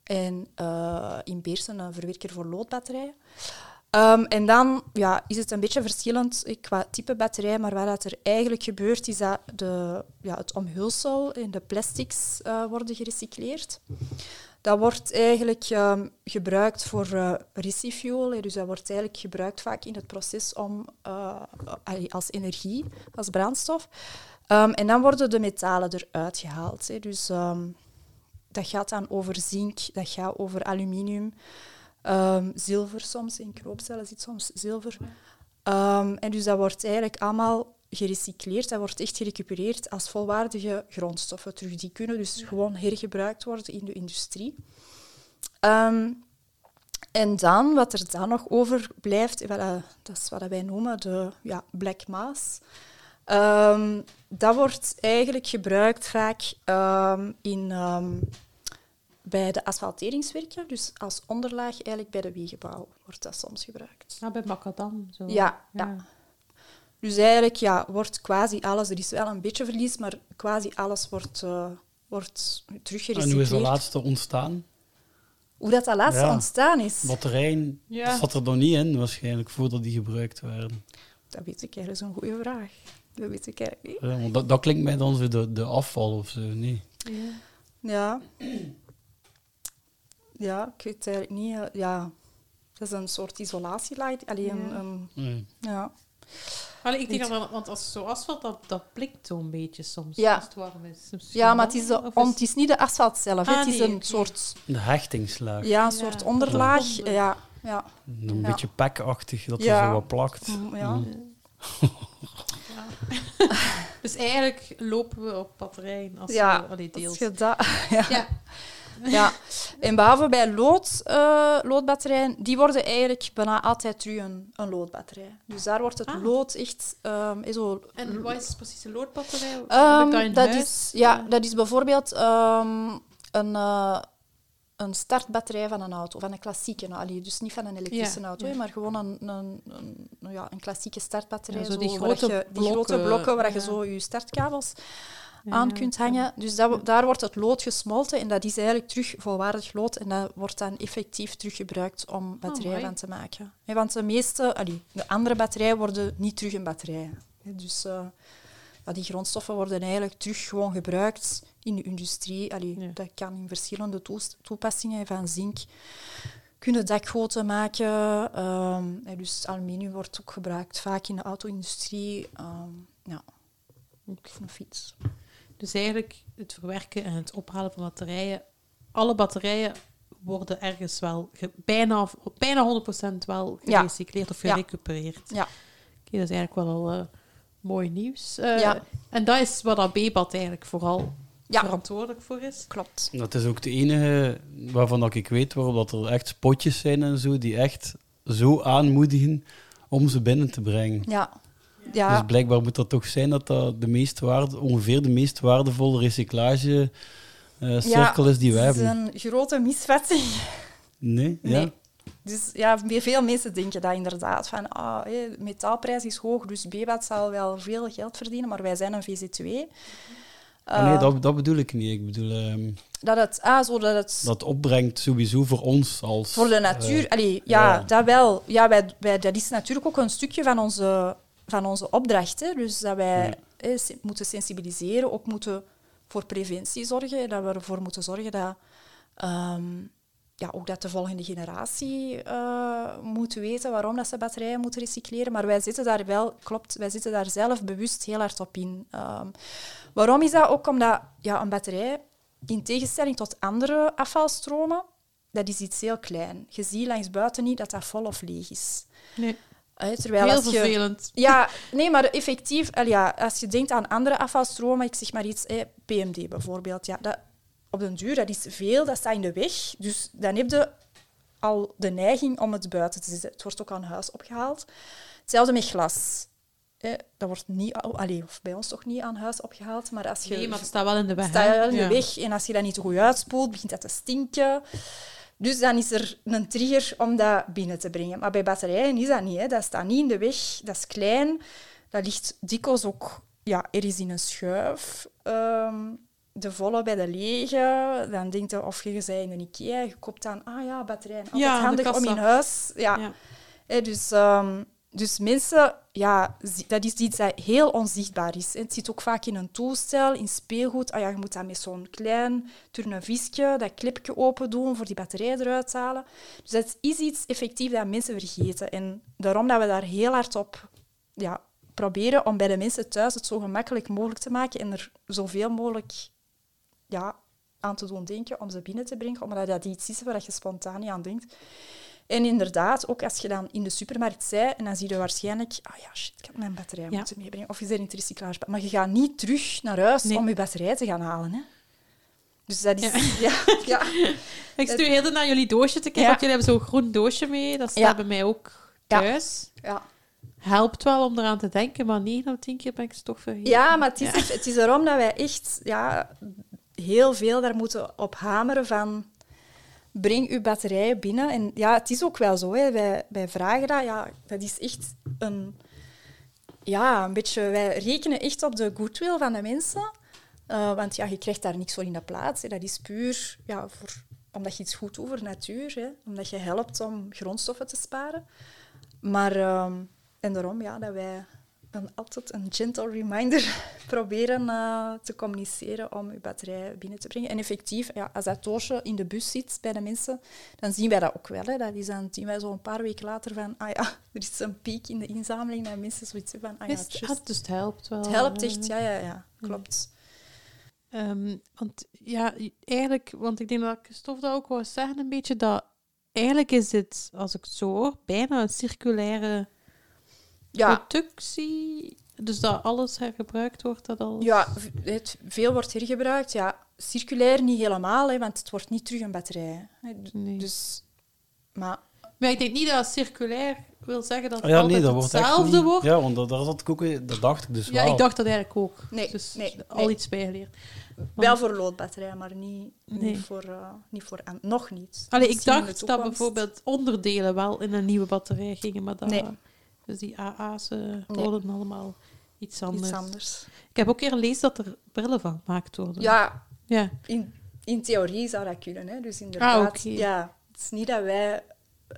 En eh, in Beersen een verwerker voor loodbatterijen. Ehm, en dan ja, is het een beetje verschillend eh, qua type batterij, maar wat er eigenlijk gebeurt, is dat de, ja, het omhulsel en de plastics worden gerecycleerd. Dat wordt eigenlijk ehm, gebruikt voor hè, dus dat wordt eigenlijk gebruikt vaak in het proces om, eh, als energie, als brandstof. Ehm, en dan worden de metalen eruit gehaald. Hè, dus ehm, dat gaat dan over zink, dat gaat over aluminium, zilver soms, in knoopcellen zit soms zilver. En dus dat wordt eigenlijk allemaal gerecycleerd, dat wordt echt gerecupereerd als volwaardige grondstoffen terug. Die kunnen dus gewoon hergebruikt worden in de industrie. Ehm, en dan, wat er dan nog overblijft, wat, dat- dat is wat wij noemen de ja, black mass. Ehm, dat wordt eigenlijk gebruikt vaak ehm, in, bij de asfalteringswerken, dus als onderlaag eigenlijk bij de wegenbouw wordt dat soms gebruikt. Ja, bij Macadam. Zo. Ja, ja. Dus eigenlijk ja, wordt quasi alles, er is wel een beetje verlies, maar quasi alles wordt, eh wordt En hoe is teruggerecycleerd. dat laatste ontstaan? Hoe dat, dat laatste Ja. ontstaan is, Batterijen Ja. dat zat er nog niet in, waarschijnlijk, voordat die gebruikt werden. dat weet ik eigenlijk, dat is een goede vraag. Dat weet ik eigenlijk niet. Ja, want dat, dat klinkt mij dan zo de, de afval of zo. Nee. Ja. Ja. Ja, ik weet het eigenlijk niet. eh, Ja, dat is een soort isolatielaag. Allee, een, Ja. een- Nee. ja. Allee, ik denk Niet. dat, want als zo asfalt, dat, dat blikt zo'n beetje soms, Ja. als het warm is. Misschien ja, maar het is, de, on- het is niet de asfalt zelf. hè. Ah, het is nee, een soort, De hechtingslaag. ja, een Ja. soort onderlaag. Onder. Ja, ja. Een Ja. beetje pekachtig, dat Ja. er zo wat plakt. Mm, ja. [laughs] Dus eigenlijk lopen we op batterijen als Ja, we allee, Als deels. je dat- [laughs] ja. Ja. Ja, en behalve bij lood, eh, loodbatterijen, die worden eigenlijk bijna altijd terug een, een loodbatterij. Dus daar wordt het Ah. lood echt ehm, zo... En wat is precies een loodbatterij? Ehm, dat is, ja, dat is bijvoorbeeld ehm, een, eh, een startbatterij van een auto, van een klassieke. nou, allee, dus niet van een elektrische Ja, auto, ja. maar gewoon een, een, een, nou ja, een klassieke startbatterij. Ja, zo die grote je, die grote blokken, waar je zo je startkabels aan kunt hangen. Dus dat, daar wordt het lood gesmolten en dat is eigenlijk terug volwaardig lood en dat wordt dan effectief teruggebruikt om batterijen mooi. van te maken. Ja, want de meeste, allee, de andere batterijen worden niet terug een batterij. Dus eh, ja, die grondstoffen worden eigenlijk terug gewoon gebruikt in de industrie. Allee, Ja. Dat kan in verschillende toepassingen van zink. Kunnen dakgoten maken. ehm, dus aluminium wordt ook gebruikt vaak in de auto-industrie. ehm, ja, of een fiets. Dus eigenlijk het verwerken en het ophalen van batterijen. Alle batterijen worden ergens wel bijna, bijna 100% wel Ja. gerecycleerd of Ja. gerecupereerd. Ja. dat is eigenlijk wel al eh, mooi nieuws. Eh, Ja. En dat is wat dat B-bad eigenlijk vooral Ja. verantwoordelijk voor is. Klopt. Dat is ook de enige waarvan dat ik weet waarop dat er echt spotjes zijn en zo, die echt zo aanmoedigen om ze binnen te brengen. Ja. Ja, Dus blijkbaar moet dat toch zijn dat dat de meest waarde, ongeveer de meest waardevolle recyclage eh, cirkel is die wij het is hebben. een grote misvatting. Nee? Nee. Ja? Dus ja, veel mensen denken dat inderdaad. Van, ah, hé, metaalprijs is hoog, dus BBAT zal wel veel geld verdienen, maar wij zijn een VZ2. Ah, nee, Eh, dat, dat bedoel ik niet. Ik bedoel ehm, dat het, ah, zo dat het dat opbrengt sowieso voor ons als... voor de natuur... allee, ja, ja. dat wel. Ja, wij, wij, dat is natuurlijk ook een stukje van onze, van onze opdracht. Hè. Dus dat wij Ja. se- moeten sensibiliseren, ook moeten voor preventie zorgen. Dat we ervoor moeten zorgen dat... ehm, ja, ook dat de volgende generatie eh, moet weten waarom dat ze batterijen moeten recycleren. Maar wij zitten daar wel, klopt, wij zitten daar zelf bewust heel hard op in. Ehm, waarom is dat? Ook omdat ja, een batterij, in tegenstelling tot andere afvalstromen, dat is iets heel klein. Je ziet langs buiten niet dat dat vol of leeg is. Nee. Hè, terwijl Heel als je, vervelend. ja, nee, maar effectief, ja, als je denkt aan andere afvalstromen, ik zeg maar iets, hè, PMD bijvoorbeeld, ja, dat, op den duur, dat is veel, dat staat in de weg. Dus dan heb je al de neiging om het buiten te zetten. Het wordt ook aan huis opgehaald. Hetzelfde met glas. Dat wordt niet, al- allee, of bij ons toch niet aan huis opgehaald, maar als je Nee, maar het staat wel in de weg. sta je hè? wel in de Ja. weg. En als je dat niet goed uitspoelt, begint dat te stinken. Dus dan is er een trigger om dat binnen te brengen. Maar bij batterijen is dat niet. Hè. Dat staat niet in de weg. Dat is klein. Dat ligt dikwijls ook ja, ergens in een schuif. Ehm, de volle bij de lege. Dan denk je of je, bent in een Ikea, je koopt dan, ah ja, batterijen. Altijd Ja, de handig om in huis. Ja. Ja. Hè, dus, ehm, dus mensen, ja, dat is iets dat heel onzichtbaar is. Het zit ook vaak in een toestel, in speelgoed. Ah ja, je moet dat met zo'n klein turnevisje, dat klepje open doen voor die batterij eruit halen. Dus dat is iets effectief dat mensen vergeten. En daarom dat we daar heel hard op ja, proberen om bij de mensen thuis het zo gemakkelijk mogelijk te maken en er zoveel mogelijk ja, aan te doen denken om ze binnen te brengen, omdat dat iets is waar je spontaan niet aan denkt. En inderdaad, ook als je dan in de supermarkt bent, en dan zie je waarschijnlijk, ah ja, shit, ik had mijn batterij Ja. moeten meebrengen. Of je bent in het recyclagebak. Maar je gaat niet terug naar huis Nee. om je batterij te gaan halen. Hè. Dus dat is... Ja. Ja. [laughs] Ja, Ik stuur heel naar jullie doosje te kijken, Ja. want jullie hebben zo'n groen doosje mee. Dat staat bij mij ook thuis. ja. Helpt wel om eraan te denken, maar 9 op 10 keer ben ik ze toch vergeten. ja maar het is, Ja. het is erom dat wij echt ja, heel veel daar moeten op hameren van... Breng uw batterijen binnen. En ja, het is ook wel zo. Hè. Wij, wij vragen dat. Ja, dat is echt een... Ja, een beetje... Wij rekenen echt op de goodwill van de mensen. Eh, want ja, je krijgt daar niks voor in de plaats. Hè. Dat is puur ja, omdat je iets goed doet voor natuur. Hè. Omdat je helpt om grondstoffen te sparen. Maar... ehm, en daarom ja, dat wij een, altijd een gentle reminder [laughs] proberen eh, te communiceren om je batterij binnen te brengen. En effectief, ja, als dat doosje in de bus zit bij de mensen, dan zien wij dat ook wel. Hè. Dat is dan zien wij zo een paar weken later van, ah ja, [laughs] er is een piek in de inzameling dat mensen zoiets hebben van, ah ja, just. ah, dus het helpt wel. Het helpt eh. echt, ja, ja, ja, klopt. Ehm, want ja, eigenlijk, want ik denk dat Christophe dat ook wou zeggen, een beetje dat eigenlijk is dit, als ik het zo hoor, bijna een circulaire Ja, productie. Dus dat alles hergebruikt wordt, dat al. ja, het, veel wordt hergebruikt. Ja, circulair niet helemaal, hè, want het wordt niet terug een batterij. Hè. Nee. Dus, maar Maar ik denk niet dat circulair wil zeggen dat het Ah, ja, nee, altijd dat wordt hetzelfde niet- wordt. Ja, want dat, dat, ik ook, dat dacht ik dus Ja, wel. ik dacht dat eigenlijk ook. Nee, dus nee, al nee. iets bijgeleerd. Wel voor loodbatterijen, maar niet, Nee. niet voor... eh, niet voor nog niet. Allee, ik in de dacht dat bijvoorbeeld onderdelen wel in een nieuwe batterij gingen, maar dat, Nee. Dus die AA's eh, worden allemaal iets anders. Iets anders. Ik heb ook keer gelezen dat er brillen van gemaakt worden. Ja, ja. in, in theorie zou dat kunnen. Hè. Dus inderdaad, Ah, ja, het is niet dat wij eh,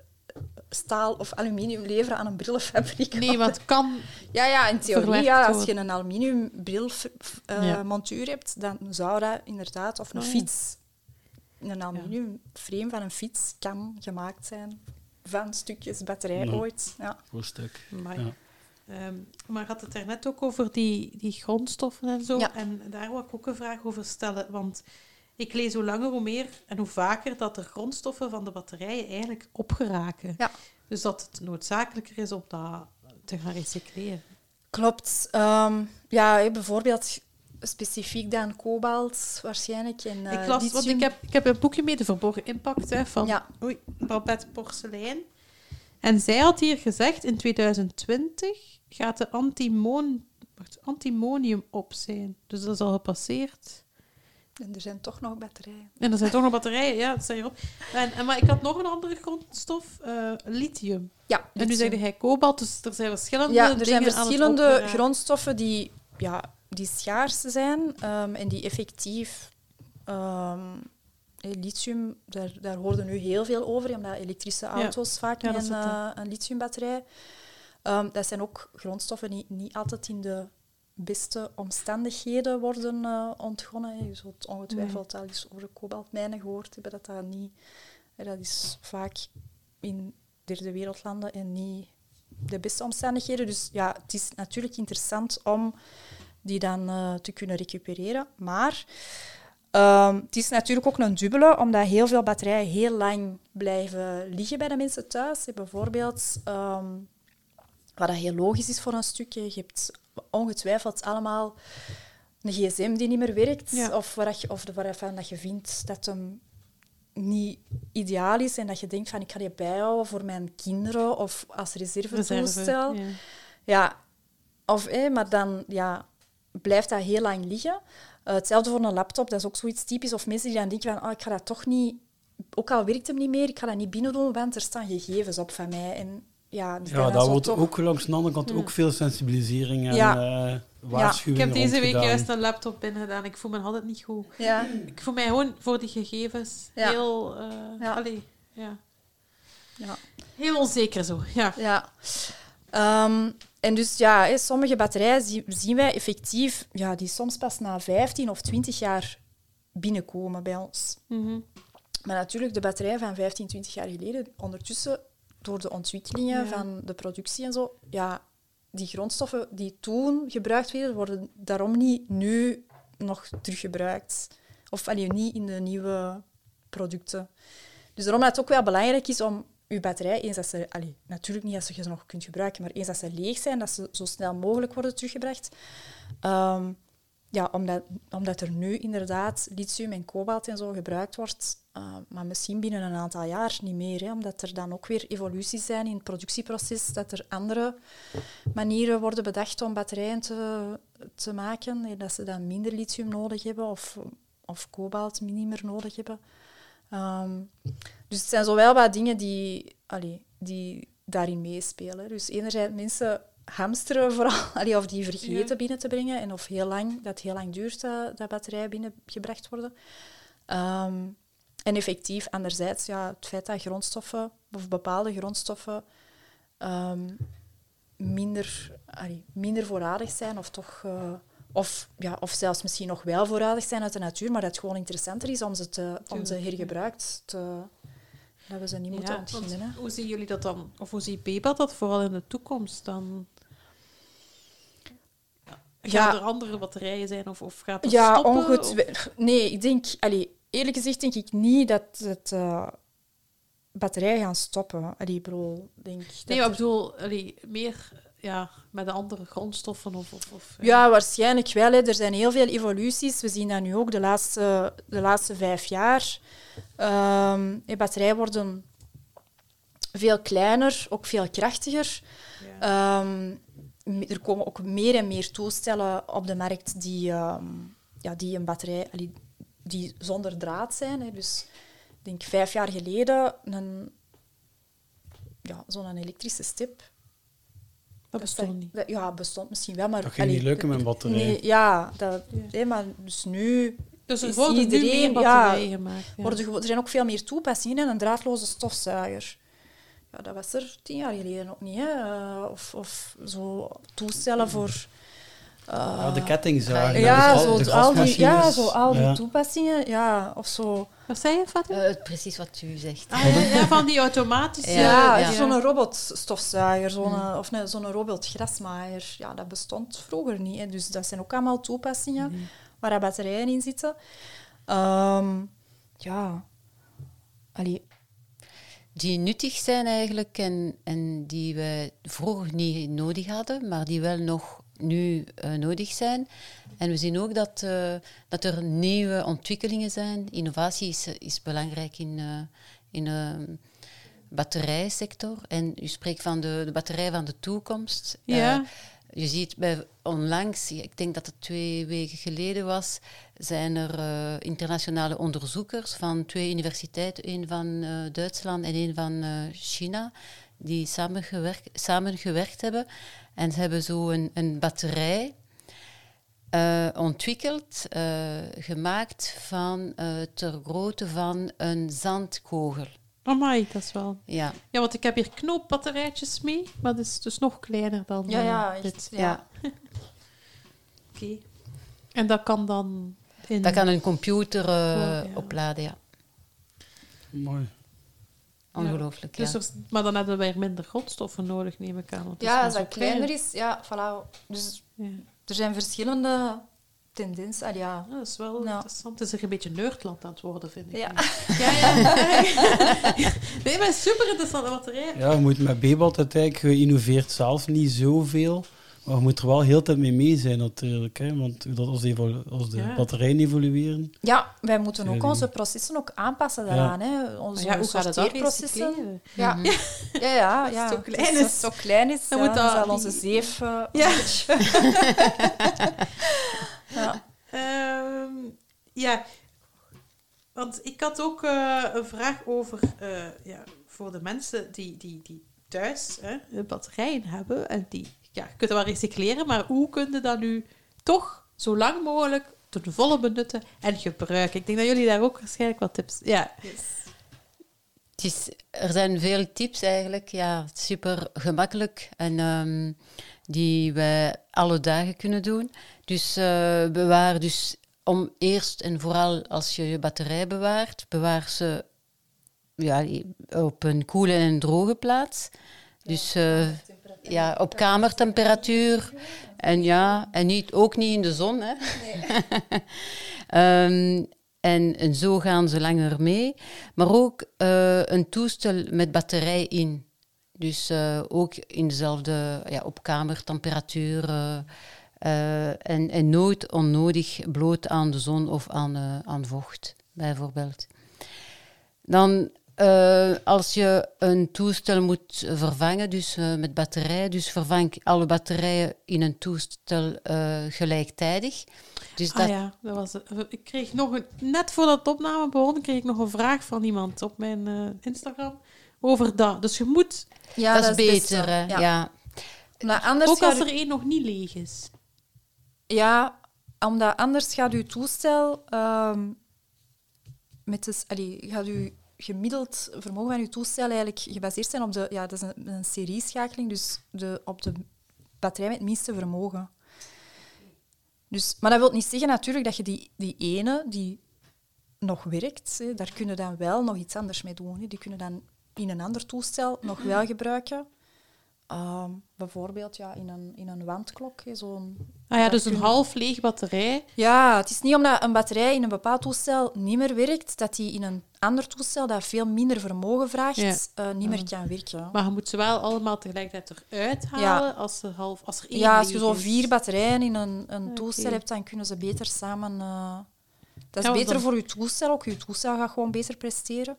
staal of aluminium leveren aan een brillenfabriek. Nee, want het kan. Ja, ja, in theorie, ja, als je een aluminium brilmontuur Ja. montuur hebt, dan zou dat inderdaad, of een Oh, ja. fiets, een aluminium frame van een fiets kan gemaakt zijn van stukjes batterij Ja. ooit. Ja. Stuk. Amai. Ja. Ehm, maar had het er net ook over die, die grondstoffen en zo. Ja. En daar wil ik ook een vraag over stellen. Want ik lees hoe langer hoe meer en hoe vaker dat de grondstoffen van de batterijen eigenlijk opgeraken. Ja. Dus dat het noodzakelijker is om dat te gaan recycleren. Klopt. Ehm, ja, bijvoorbeeld specifiek dan kobalt waarschijnlijk. En, eh, ik las, want ik heb, ik heb een boekje mee, De Verborgen Impact, hè, van Ja. oei, Babette Porcelein. En zij had hier gezegd, in 2020 gaat de antimon, wacht, antimonium op zijn. Dus dat is al gepasseerd. En er zijn toch nog batterijen. En er zijn toch nog batterijen, ja, dat staat hierop. En, en, maar ik had nog een andere grondstof, eh, lithium. Ja, En nu zegde hij kobalt, dus er zijn verschillende Ja, er zijn verschillende grondstoffen die, ja, die schaars zijn ehm, en die effectief... eh, lithium, daar, daar hoorden nu heel veel over, omdat elektrische auto's vaak Ja, met een, eh, een lithiumbatterij... Ehm, dat zijn ook grondstoffen die niet altijd in de beste omstandigheden worden eh, ontgonnen. Je zult ongetwijfeld al eens over kobaltmijnen gehoord hebben, dat dat niet... Dat is vaak in derde wereldlanden en niet de beste omstandigheden. Dus ja, het is natuurlijk interessant om die dan eh, te kunnen recupereren. Maar ehm, het is natuurlijk ook een dubbele, omdat heel veel batterijen heel lang blijven liggen bij de mensen thuis. Bijvoorbeeld, ehm, wat dat heel logisch is voor een stukje, je hebt ongetwijfeld allemaal een gsm die niet meer werkt, Ja. of, waar je, of waarvan dat je vindt dat hem niet ideaal is en dat je denkt van ik ga die bijhouden voor mijn kinderen of als. Reserve, ja. Ja, of, hé, maar dan ja, blijft dat heel lang liggen. Eh, hetzelfde voor een laptop, dat is ook zoiets typisch. Of mensen die dan denken van, oh, ik ga dat toch niet... Ook al werkt hem niet meer, ik ga dat niet binnen doen, want er staan gegevens op van mij. En ja, die Ja, zo wordt toch- ook langs de andere kant ook veel sensibilisering en Ja. eh, Ik waarschuwingen heb deze week juist een laptop binnengedaan. Ik voel me altijd niet goed. Ja, Ik voel mij gewoon voor die gegevens Ja. heel... eh, Ja. allee, ja. ja. Heel onzeker zo, ja. Ja. Ehm, en dus ja, sommige batterijen zie- zien wij effectief, ja, die soms pas na 15 of 20 jaar binnenkomen bij ons. Mhm. Maar natuurlijk, de batterij van 15, 20 jaar geleden, ondertussen, door de ontwikkelingen Ja. van de productie en zo, ja, die grondstoffen die toen gebruikt werden, worden daarom niet nu nog teruggebruikt. Of allee, niet in de nieuwe producten. Dus daarom dat het ook wel belangrijk is om je batterij, eens dat ze, natuurlijk niet als je ze nog kunt gebruiken, maar eens dat ze leeg zijn, dat ze zo snel mogelijk worden teruggebracht. Ehm, ja, omdat, omdat er nu inderdaad lithium en kobalt en zo gebruikt wordt, eh, maar misschien binnen een aantal jaar niet meer. Hè, omdat er dan ook weer evoluties zijn in het productieproces, dat er andere manieren worden bedacht om batterijen te, te maken, dat ze dan minder lithium nodig hebben of, of kobalt meer nodig hebben. Ehm, dus het zijn zowel wat dingen die, allee, die daarin meespelen. Dus enerzijds mensen hamsteren vooral, [laughs] allee, of die vergeten Ja. binnen te brengen en of heel lang, dat het heel lang duurt dat, dat batterijen binnengebracht worden. Ehm, en effectief, anderzijds, ja, het feit dat grondstoffen of bepaalde grondstoffen ehm, minder, allee, minder voorradig zijn of toch... eh, of, ja, of zelfs misschien nog wel voorradig zijn uit de natuur, maar dat het gewoon interessanter is om ze, te, om ze ja. hergebruikt te... Dat we ze niet moeten Ja, ontginnen. want hoe zien jullie dat dan? Of hoe ziet Beba dat vooral in de toekomst dan? Gaan Ja. er andere batterijen zijn of, of gaat dat Ja, stoppen? ongetwijfeld. Nee, ik denk... Allee, eerlijk gezegd denk ik niet dat het eh, batterijen gaan stoppen. Allee, bedoel, denk Nee, ik bedoel, allee, meer ja, met de andere grondstoffen of... of, of Ja, waarschijnlijk wel. Hè. Er zijn heel veel evoluties. We zien dat nu ook de laatste, de laatste vijf jaar. Hè, batterijen worden veel kleiner, ook veel krachtiger. Ja. Ehm, er komen ook meer en meer toestellen op de markt die, ehm, ja, die een batterij, die zonder draad zijn. Hè. Dus ik denk vijf jaar geleden een, ja, zo'n elektrische stip. Dat bestond dat- niet. dat- ja, bestond misschien wel, maar... Dat ging allee, niet lukken met een batterij. Nee, ja, dat, Ja. nee, maar dus nu Dus er is worden nu iedereen- meer ja, batterijen gemaakt. Ja. worden er zijn ook veel meer toepassingen. hè. Een draadloze stofzuiger. Ja, dat was er tien jaar geleden ook niet. Hè. Eh, Of, of zo toestellen voor... eh, Ja, de kettingzagen. ja, zo, de al die, ja, zo al die Ja. toepassingen. Ja, of zo... Wat zei je, Fatima? Eh, precies wat u zegt. Ah, ja, ja, van die automatische... Ja, ja. zo'n robotstofzuiger zo'n, of nee, zo'n robotgrasmaaier. Ja, dat bestond vroeger niet. Hè. Dus dat zijn ook allemaal toepassingen waar dat batterijen in zitten. Ehm, ja. Allee, die nuttig zijn eigenlijk en, en die we vroeger niet nodig hadden, maar die wel nog nu eh, nodig zijn. En we zien ook dat, eh, dat er nieuwe ontwikkelingen zijn. Innovatie is, is belangrijk in, uh, in de batterijsector. En u spreekt van de, de batterij van de toekomst. Ja. Je ziet bij onlangs, ik denk dat het twee weken geleden was, zijn er internationale onderzoekers van twee universiteiten, een van Duitsland en een van China, die samengewerkt, samengewerkt hebben. En ze hebben zo een, een batterij ontwikkeld, gemaakt van ter grootte van een zandkogel. Amai, dat is wel... Ja. Ja, want ik heb hier knoopbatterijtjes mee, maar dat is dus nog kleiner dan Ja, eh, ja, echt, dit. ja. [laughs] Oké. En dat kan dan in... Dat kan een computer uh, ja. opladen, ja. Mooi. Ongelooflijk, Dus ja. er- maar dan hebben wij minder grondstoffen nodig, neem ik aan. Ja, als zo dat kleiner klein. is, ja, voilà. Dus Ja. er zijn verschillende tendensen. Allee, ja. Ja, dat is wel Ja. interessant. Het is er een beetje nerdland aan het worden, vind ik. Ja. Ja, ja. [laughs] nee, maar super interessante batterij. Ja, je moet met Bebot uiteindelijk, je innoveert zelf niet zoveel. Maar je moet er wel heel de tijd mee mee zijn natuurlijk. Hè? Want dat als, de, als de Ja. batterijen evolueren... ja, wij moeten ook onze processen ook aanpassen daaraan. Hè. Onze ja, hoe gaat het dan sorteerprocessen. recycleren? [laughs] Ja. ja, ja, ja. zo klein Als het is. zo klein is, Dan ja, moet dan zal onze zeef... eh, Ja. [laughs] ja. [laughs] Ehm, ja, want ik had ook eh, een vraag over eh, ja, voor de mensen die, die, die thuis hè, batterijen hebben en die ja, je kunt dat wel recycleren, maar hoe kun je dat nu toch zo lang mogelijk ten volle benutten en gebruiken? Ik denk dat jullie daar ook waarschijnlijk wat tips. Ja, Het is, er zijn veel tips eigenlijk, ja, super gemakkelijk en ehm, die wij alle dagen kunnen doen. Dus eh, bewaar dus om eerst en vooral als je je batterij bewaart, bewaar ze ja, op een koele en droge plaats. Dus eh, ja, op kamertemperatuur. En ja, en niet, ook niet in de zon. Hè. [laughs] Ehm, en, en zo gaan ze langer mee. Maar ook eh, een toestel met batterij in. Dus eh, ook in dezelfde, ja, op kamertemperatuur. en, en nooit onnodig bloot aan de zon of aan, aan vocht, bijvoorbeeld. Dan, eh, als je een toestel moet vervangen, dus eh, met batterij, dus vervang alle batterijen in een toestel eh, gelijktijdig. Dus ah, dat, ja dat was het. Ik kreeg nog een, net voordat de opname begon, kreeg ik nog een vraag van iemand op mijn eh, Instagram over dat. Dus je moet, Ja, dat, is beter. hè. Ja. Ja. Omdat anders ook als u- er één nog niet leeg is. Ja, omdat anders gaat uw toestel ehm, met de, allee, gaat uw gemiddeld vermogen van uw toestel eigenlijk gebaseerd zijn op de, ja, dat is een, een serieschakeling, dus de, op de batterij met het minste vermogen. Dus, maar dat wil niet zeggen natuurlijk dat je die, die ene die nog werkt, hè, daar kunnen dan wel nog iets anders mee doen. Die kunnen dan in een ander toestel nog wel gebruiken. Ehm, bijvoorbeeld ja, in, een, in een wandklok, hè, zo'n Ah ja, dus een half leeg batterij. ja, het is niet omdat een batterij in een bepaald toestel niet meer werkt, dat die in een ander toestel dat veel minder vermogen vraagt, Ja. eh, niet meer kan werken. Maar je moet ze wel allemaal tegelijkertijd eruit halen Ja. als er half, als er één ja, als je zo vier batterijen in een, een toestel hebt, dan kunnen ze beter samen... eh, dat is Ja, beter dan- voor je toestel, ook je toestel gaat gewoon beter presteren.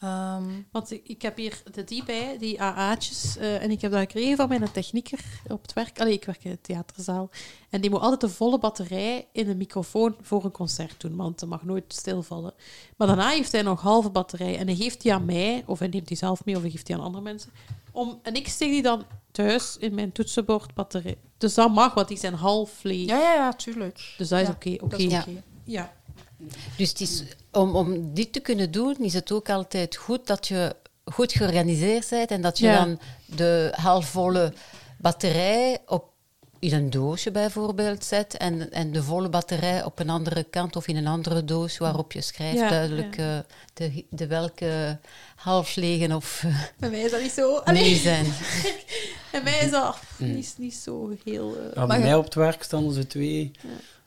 Ehm, Want ik, ik heb hier de die bij, die AA'tjes. eh, en ik heb dat gekregen van mijn technieker op het werk. Allee, ik werk in de theaterzaal. En die moet altijd de volle batterij in een microfoon voor een concert doen, want het mag nooit stilvallen. Maar daarna heeft hij nog halve batterij. En hij geeft die aan mij, of hij neemt die zelf mee, of hij geeft die aan andere mensen. Om, en ik steek die dan thuis in mijn toetsenbord batterij. Dus dat mag, want die zijn half leeg. ja, ja, ja, tuurlijk. Dus dat is Ja, oké. dat oké. Ja. oké. Ja. Dus het is, om, om dit te kunnen doen, is het ook altijd goed dat je goed georganiseerd bent en dat je Ja. dan de halfvolle batterij op, in een doosje bijvoorbeeld zet en, en de volle batterij op een andere kant of in een andere doos waarop je schrijft Ja, duidelijk eh, de, de welke half lege of eh, Bij mij is dat niet zo. [laughs] nee zijn. [laughs] Bij mij is dat niet, niet zo heel... eh, Ja, bij mij op het werk staan er zo twee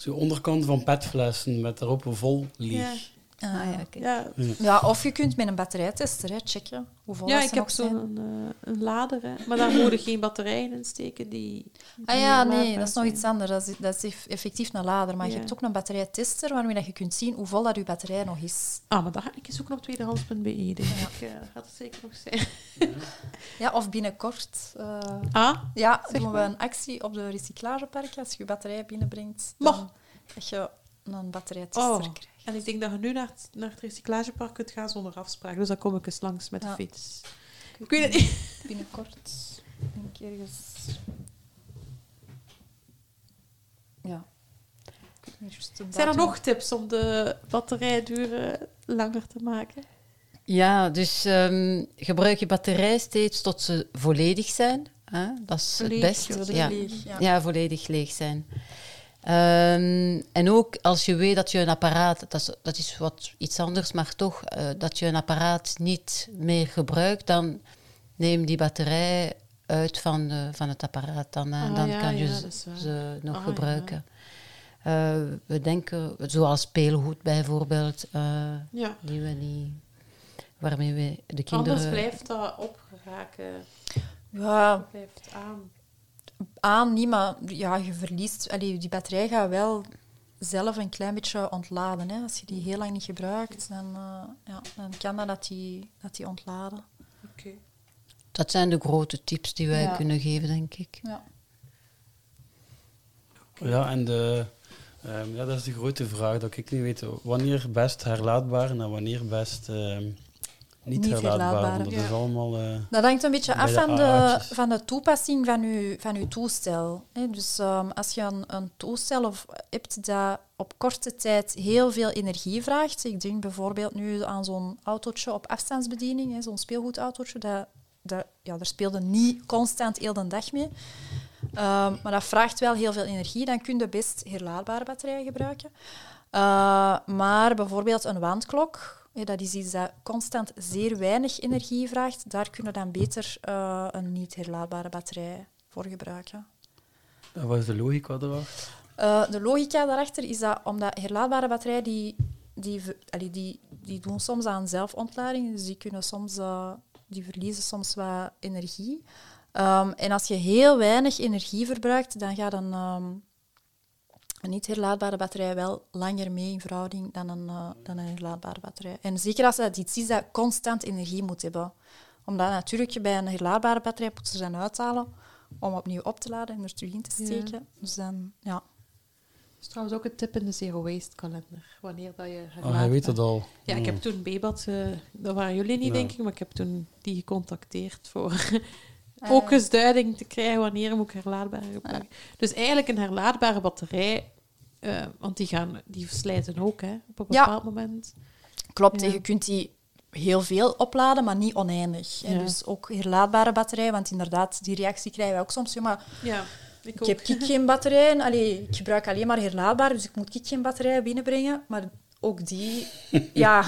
zo onderkanten van petflessen met daarop een vol leeg. Ja. Ah, ja. Ja, Ja, of je kunt met een batterijtester hè, checken hoeveel ja dat ik heb zo'n eh, een lader, hè. maar daar moeten geen batterijen in steken. Die, Ah ja, nee, dat is nog iets anders. Dat is, dat is eff- effectief een lader. Maar je Ja. hebt ook een batterijtester waarmee dat je kunt zien hoeveel dat je batterij nog is. Ah, maar dat ga ik eens zoeken op tweedehands.be. Denk ik. Eh, dat gaat het zeker nog zijn. [laughs] Ja, of binnenkort. eh, Ah, ja, Zeg doen we maar. een actie op de recyclagepark. Als je je batterij binnenbrengt, Mag. dan dat je een batterijtester Oh. krijgt. En ik denk dat je nu naar het, naar het recyclagepark kunt gaan zonder afspraak. Dus dan kom ik eens langs met de fiets. Ik weet het niet. Binnenkort. Ik denk ergens... Ja. Zijn er nog tips om de batterijduur eh, langer te maken? Ja, dus ehm, gebruik je batterij steeds tot ze volledig zijn. Hè? Dat is Volledig, het beste. Volledig Ja. leeg, ja. Ja, volledig leeg zijn. Ehm, en ook als je weet dat je een apparaat, dat is, dat is wat iets anders, maar toch, eh, dat je een apparaat niet meer gebruikt, dan neem die batterij uit van, de, van het apparaat. Dan, eh, Ah, dan ja, kan je ja, ze, nog Ah, ja. gebruiken. Eh, we denken, zoals speelgoed bijvoorbeeld, eh, Ja. die we niet, waarmee we de kinderen... Anders blijft dat opgeraken. Ja, Dat blijft aan. Aan niet, maar ja, je verliest... Allee, die batterij gaat wel zelf een klein beetje ontladen. Hè. Als je die heel lang niet gebruikt, dan, eh, ja, dan kan dat dat die, dat die ontladen. Oké. Dat zijn de grote tips die wij Ja. kunnen geven, denk ik. Ja. Ja, en de, ehm, ja, dat is de grote vraag dat ik niet weet. Wanneer best herlaadbaar en wanneer best ehm, niet, Niet Want dat ja. is allemaal... eh, Dat hangt een beetje af van de, van de toepassing van je, van uw toestel. Dus ehm, als je een, een toestel of hebt dat op korte tijd heel veel energie vraagt, ik denk bijvoorbeeld nu aan zo'n autootje op afstandsbediening, zo'n speelgoedautootje, dat, dat, ja, daar speelde niet constant heel de dag mee. Ehm, maar dat vraagt wel heel veel energie. Dan kun je best herlaadbare batterijen gebruiken. Uh, maar bijvoorbeeld een wandklok, dat is iets dat constant zeer weinig energie vraagt. Daar kunnen we dan beter uh, een niet herlaadbare batterij voor gebruiken. wat is de logica erachter? Uh, de logica daarachter is dat omdat herlaadbare batterijen die, die, allee, die, die doen soms aan zelfontlading, dus die kunnen soms uh, die verliezen soms wat energie. Um, en als je heel weinig energie verbruikt, dan gaat een, um, een niet herlaadbare batterij wel langer mee in verhouding dan een, uh, dan een herlaadbare batterij. En zeker als dat iets is dat constant energie moet hebben. Omdat natuurlijk je bij een herlaadbare batterij moet ze dan uithalen om opnieuw op te laden en er terug in te steken. Ja. Dus dan, ja. Dat is trouwens ook een tip in de Zero Waste kalender. Wanneer dat je Oh, hij weet het al. Ja, ik heb toen Bebat, uh, dat waren jullie niet, ja. denk ik, maar ik heb toen die gecontacteerd voor [laughs] ook eens duiding te krijgen wanneer moet ik herlaadbare gebruiken. Ja. Dus eigenlijk een herlaadbare batterij, uh, want die, gaan, die verslijten ook hè, op een bepaald ja. moment. Klopt, ja. je kunt die heel veel opladen, maar niet oneindig. Ja. Dus ook herlaadbare batterijen, want inderdaad, die reactie krijgen we ook soms. Ja, maar ja, ik, ik heb ik [laughs] geen batterijen, allee, ik gebruik alleen maar herlaadbaar, dus ik moet ik geen batterijen binnenbrengen. Maar ook die, [laughs] ja...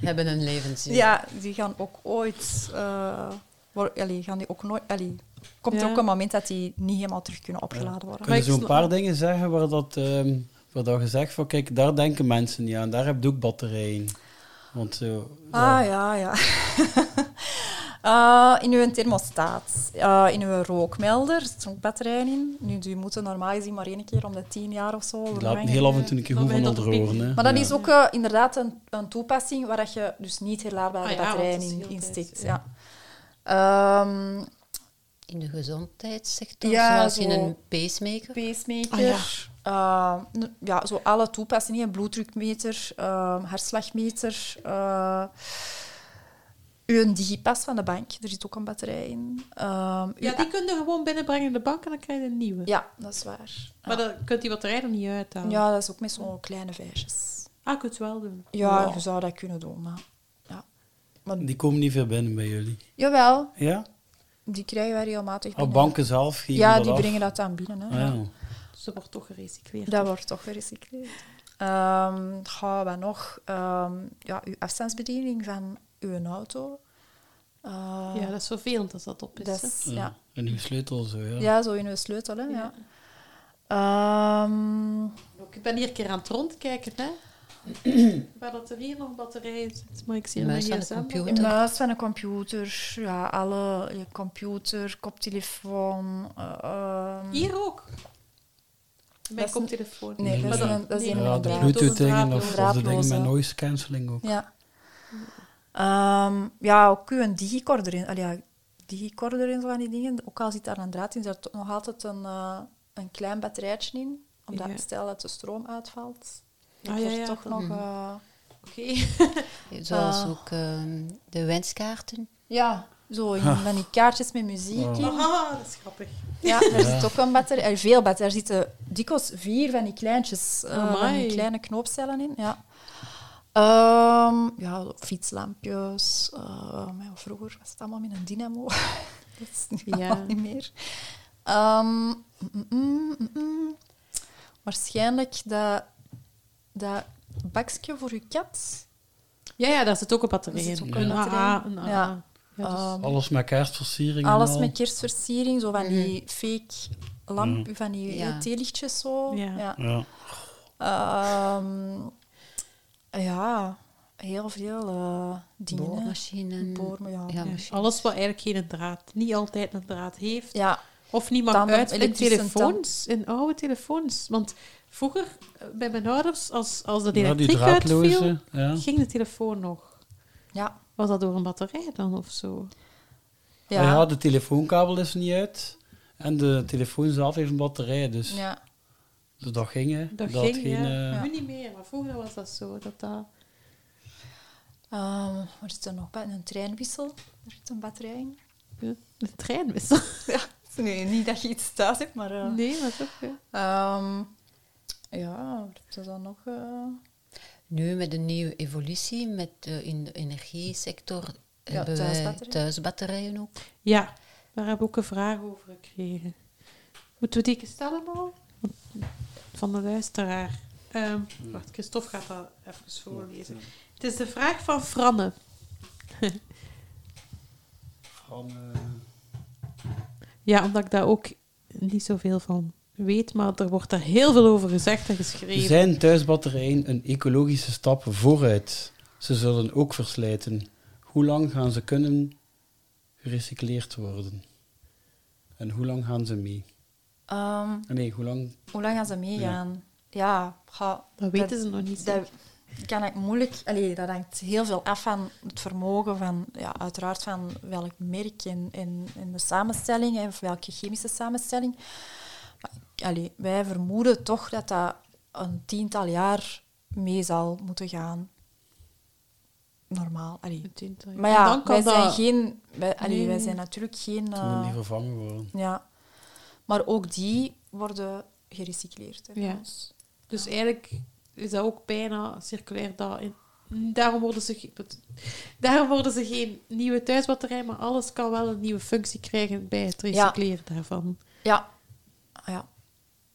Hebben een levensduur. Ja, die gaan ook ooit... Uh, allee, gaan die ook nooit... Allee, komt ja. er ook een moment dat die niet helemaal terug kunnen opgeladen worden. Kun je zo'n paar dingen zeggen waar dat... Um, waar dat zegt van, kijk, daar denken mensen niet aan. Daar heb je ook batterijen. Want zo... Ah, ja, ja. Uh, [laughs] in uw thermostaat, uh, in uw rookmelder zitten ook batterijen in. Nu, die moeten normaal gezien maar één keer om de tien jaar of zo. Die laten heel af en toe een keer goed van drogen. Maar dat ja. is ook uh, inderdaad een, een, toepassing waar dat je dus niet herlaadbare ah, ja, batterijen in, in stikt. Ja. Um, in de gezondheidssector, ja, zoals in een pacemaker? Pacemaker. Ah, ja. Uh, ja, zo alle toepassingen, bloeddrukmeter, uh, hartslagmeter, uh, uw digipas van de bank, er zit ook een batterij in. Ja, die kun je gewoon binnenbrengen in de bank en dan krijg je een nieuwe. Ja, dat is waar. Maar ja. dan kunt die batterij er niet uithalen. Ja, dat is ook met zo'n kleine vijsjes. Ah, ik kunt het wel doen. Ja, wow. je zou dat kunnen doen, maar... Maar die komen niet veel binnen bij jullie? Jawel. Ja? Die krijgen wij regelmatig binnen. Oh, banken zelf geven Ja, die af. brengen dat dan binnen. Hè. Ah, ja. Dus dat wordt toch gerecycleerd? Dat wordt toch gerecycleerd. Um, gaan we nog? Um, ja, uw afstandsbediening van uw auto. Uh, ja, dat is vervelend als dat op is. Dat is ja. ja. In uw sleutel zo, ja. Ja, zo in uw sleutel, hè. Ja. ja. Um, ik ben hier een keer aan het rondkijken, hè. Waar dat er hier nog batterijen zit, maar ik zie een muis van gsm. computer. Een muis van een computer, ja, alle je computer, koptelefoon. eh, ehm, Hier ook. Mijn een- koptelefoon. Nee, dat is Maar een- dat is een Ja, de Bluetooth-dingen een of, of de dingen met noise cancelling ook. Ja. Ehm, ja, ook een digicorder in. Allee, ja, digicorder in zo van die dingen. Ook al zit daar een draad in, zit er toch nog altijd een, eh, een klein batterijtje in. Omdat Ja. stel dat de stroom uitvalt, Ah, is ja, er ja, toch nog... Mhm. eh, Oké. [laughs] Zoals Ah. ook ehm, de wenskaarten. ja, zo van die kaartjes met muziek Oh. in. Aha, dat is grappig. Ja, daar Ja. zit ook een batterij. eh, veel batterij. Er zitten dikwijls vier van die kleintjes, eh, van Amai. die kleine knoopcellen in. Ja. Ehm, ja, fietslampjes. eh, vroeger was het allemaal met een dynamo. [laughs] Dat is nu Ja. niet meer. Ehm, mm, mm, mm. Waarschijnlijk dat, dat bakje voor je kat. Ja, ja, daar zit ook een batterij in. ook Een een batterij AA, in. een Ja. AA. Ja, dus- Ehm, Alles met kerstversiering alles al. met kerstversiering, zo van die fake lamp, van die Ja. theelichtjes zo. Ja. Ja. Ja. Ehm, ja, heel veel eh dingen. hè. Boormachine. Boor, ja. Ja, Ja. ja, alles wat eigenlijk geen draad, niet altijd een draad heeft. ja, Of niet mag uit in telefoons, in oude telefoons. Want vroeger, eh, bij mijn ouders, als, als de Ja, die elektriek uitviel. Ja. ging de telefoon nog. ja, Was dat door een batterij dan of zo? ja. Ja, de telefoonkabel is niet uit. En de telefoon zelf heeft een batterij, dus, ja. dus dat ging. Hè. Dat, ging, geen, ja. eh, Nu niet meer, maar vroeger was dat zo. Dat dat... Ehm, wat zit er nog bij? Een treinwissel. Er zit een batterij in. ja, Een treinwissel. [laughs] Nee, niet dat je iets thuis hebt, maar... eh, Nee, maar toch. Ja. ehm, ja, wat is dan nog? eh? Nu met een nieuwe evolutie met, eh, in de energiesector Ja, hebben wij thuisbatterijen. thuisbatterijen ook. ja, daar heb ik ook een vraag over gekregen. Moeten we die stellen al? Van de luisteraar. Ehm, wacht, Christophe gaat dat even voorlezen. Het is de vraag van Franne. eh, [laughs] Ja, omdat ik daar ook niet zoveel van weet, maar er wordt er heel veel over gezegd en geschreven. Zijn thuisbatterijen een ecologische stap vooruit? Ze zullen ook verslijten. Hoe lang gaan ze kunnen gerecycleerd worden? En hoe lang gaan ze mee? Ehm, Nee, hoe lang... hoe lang gaan ze meegaan? Ja, ga, Dat weten ze nog niet. Dat kan ik moeilijk... Allee, dat hangt heel veel af van het vermogen van... Ja, uiteraard van welk merk en, en, en de samenstelling, of welke chemische samenstelling. Allee, wij vermoeden toch dat dat een tiental jaar mee zal moeten gaan. Normaal. Allee. zeker. Maar ja, wij zijn dat... geen... Wij, allee, Nee. wij zijn natuurlijk geen... Toen die vervangen worden. ja. Maar ook die worden gerecycleerd. Hè, Ja. ons. Dus eigenlijk is dat ook bijna circulair. Dat in... daarom, worden ze daarom worden ze geen nieuwe thuisbatterij, maar alles kan wel een nieuwe functie krijgen bij het recycleren daarvan. Ja. Ah,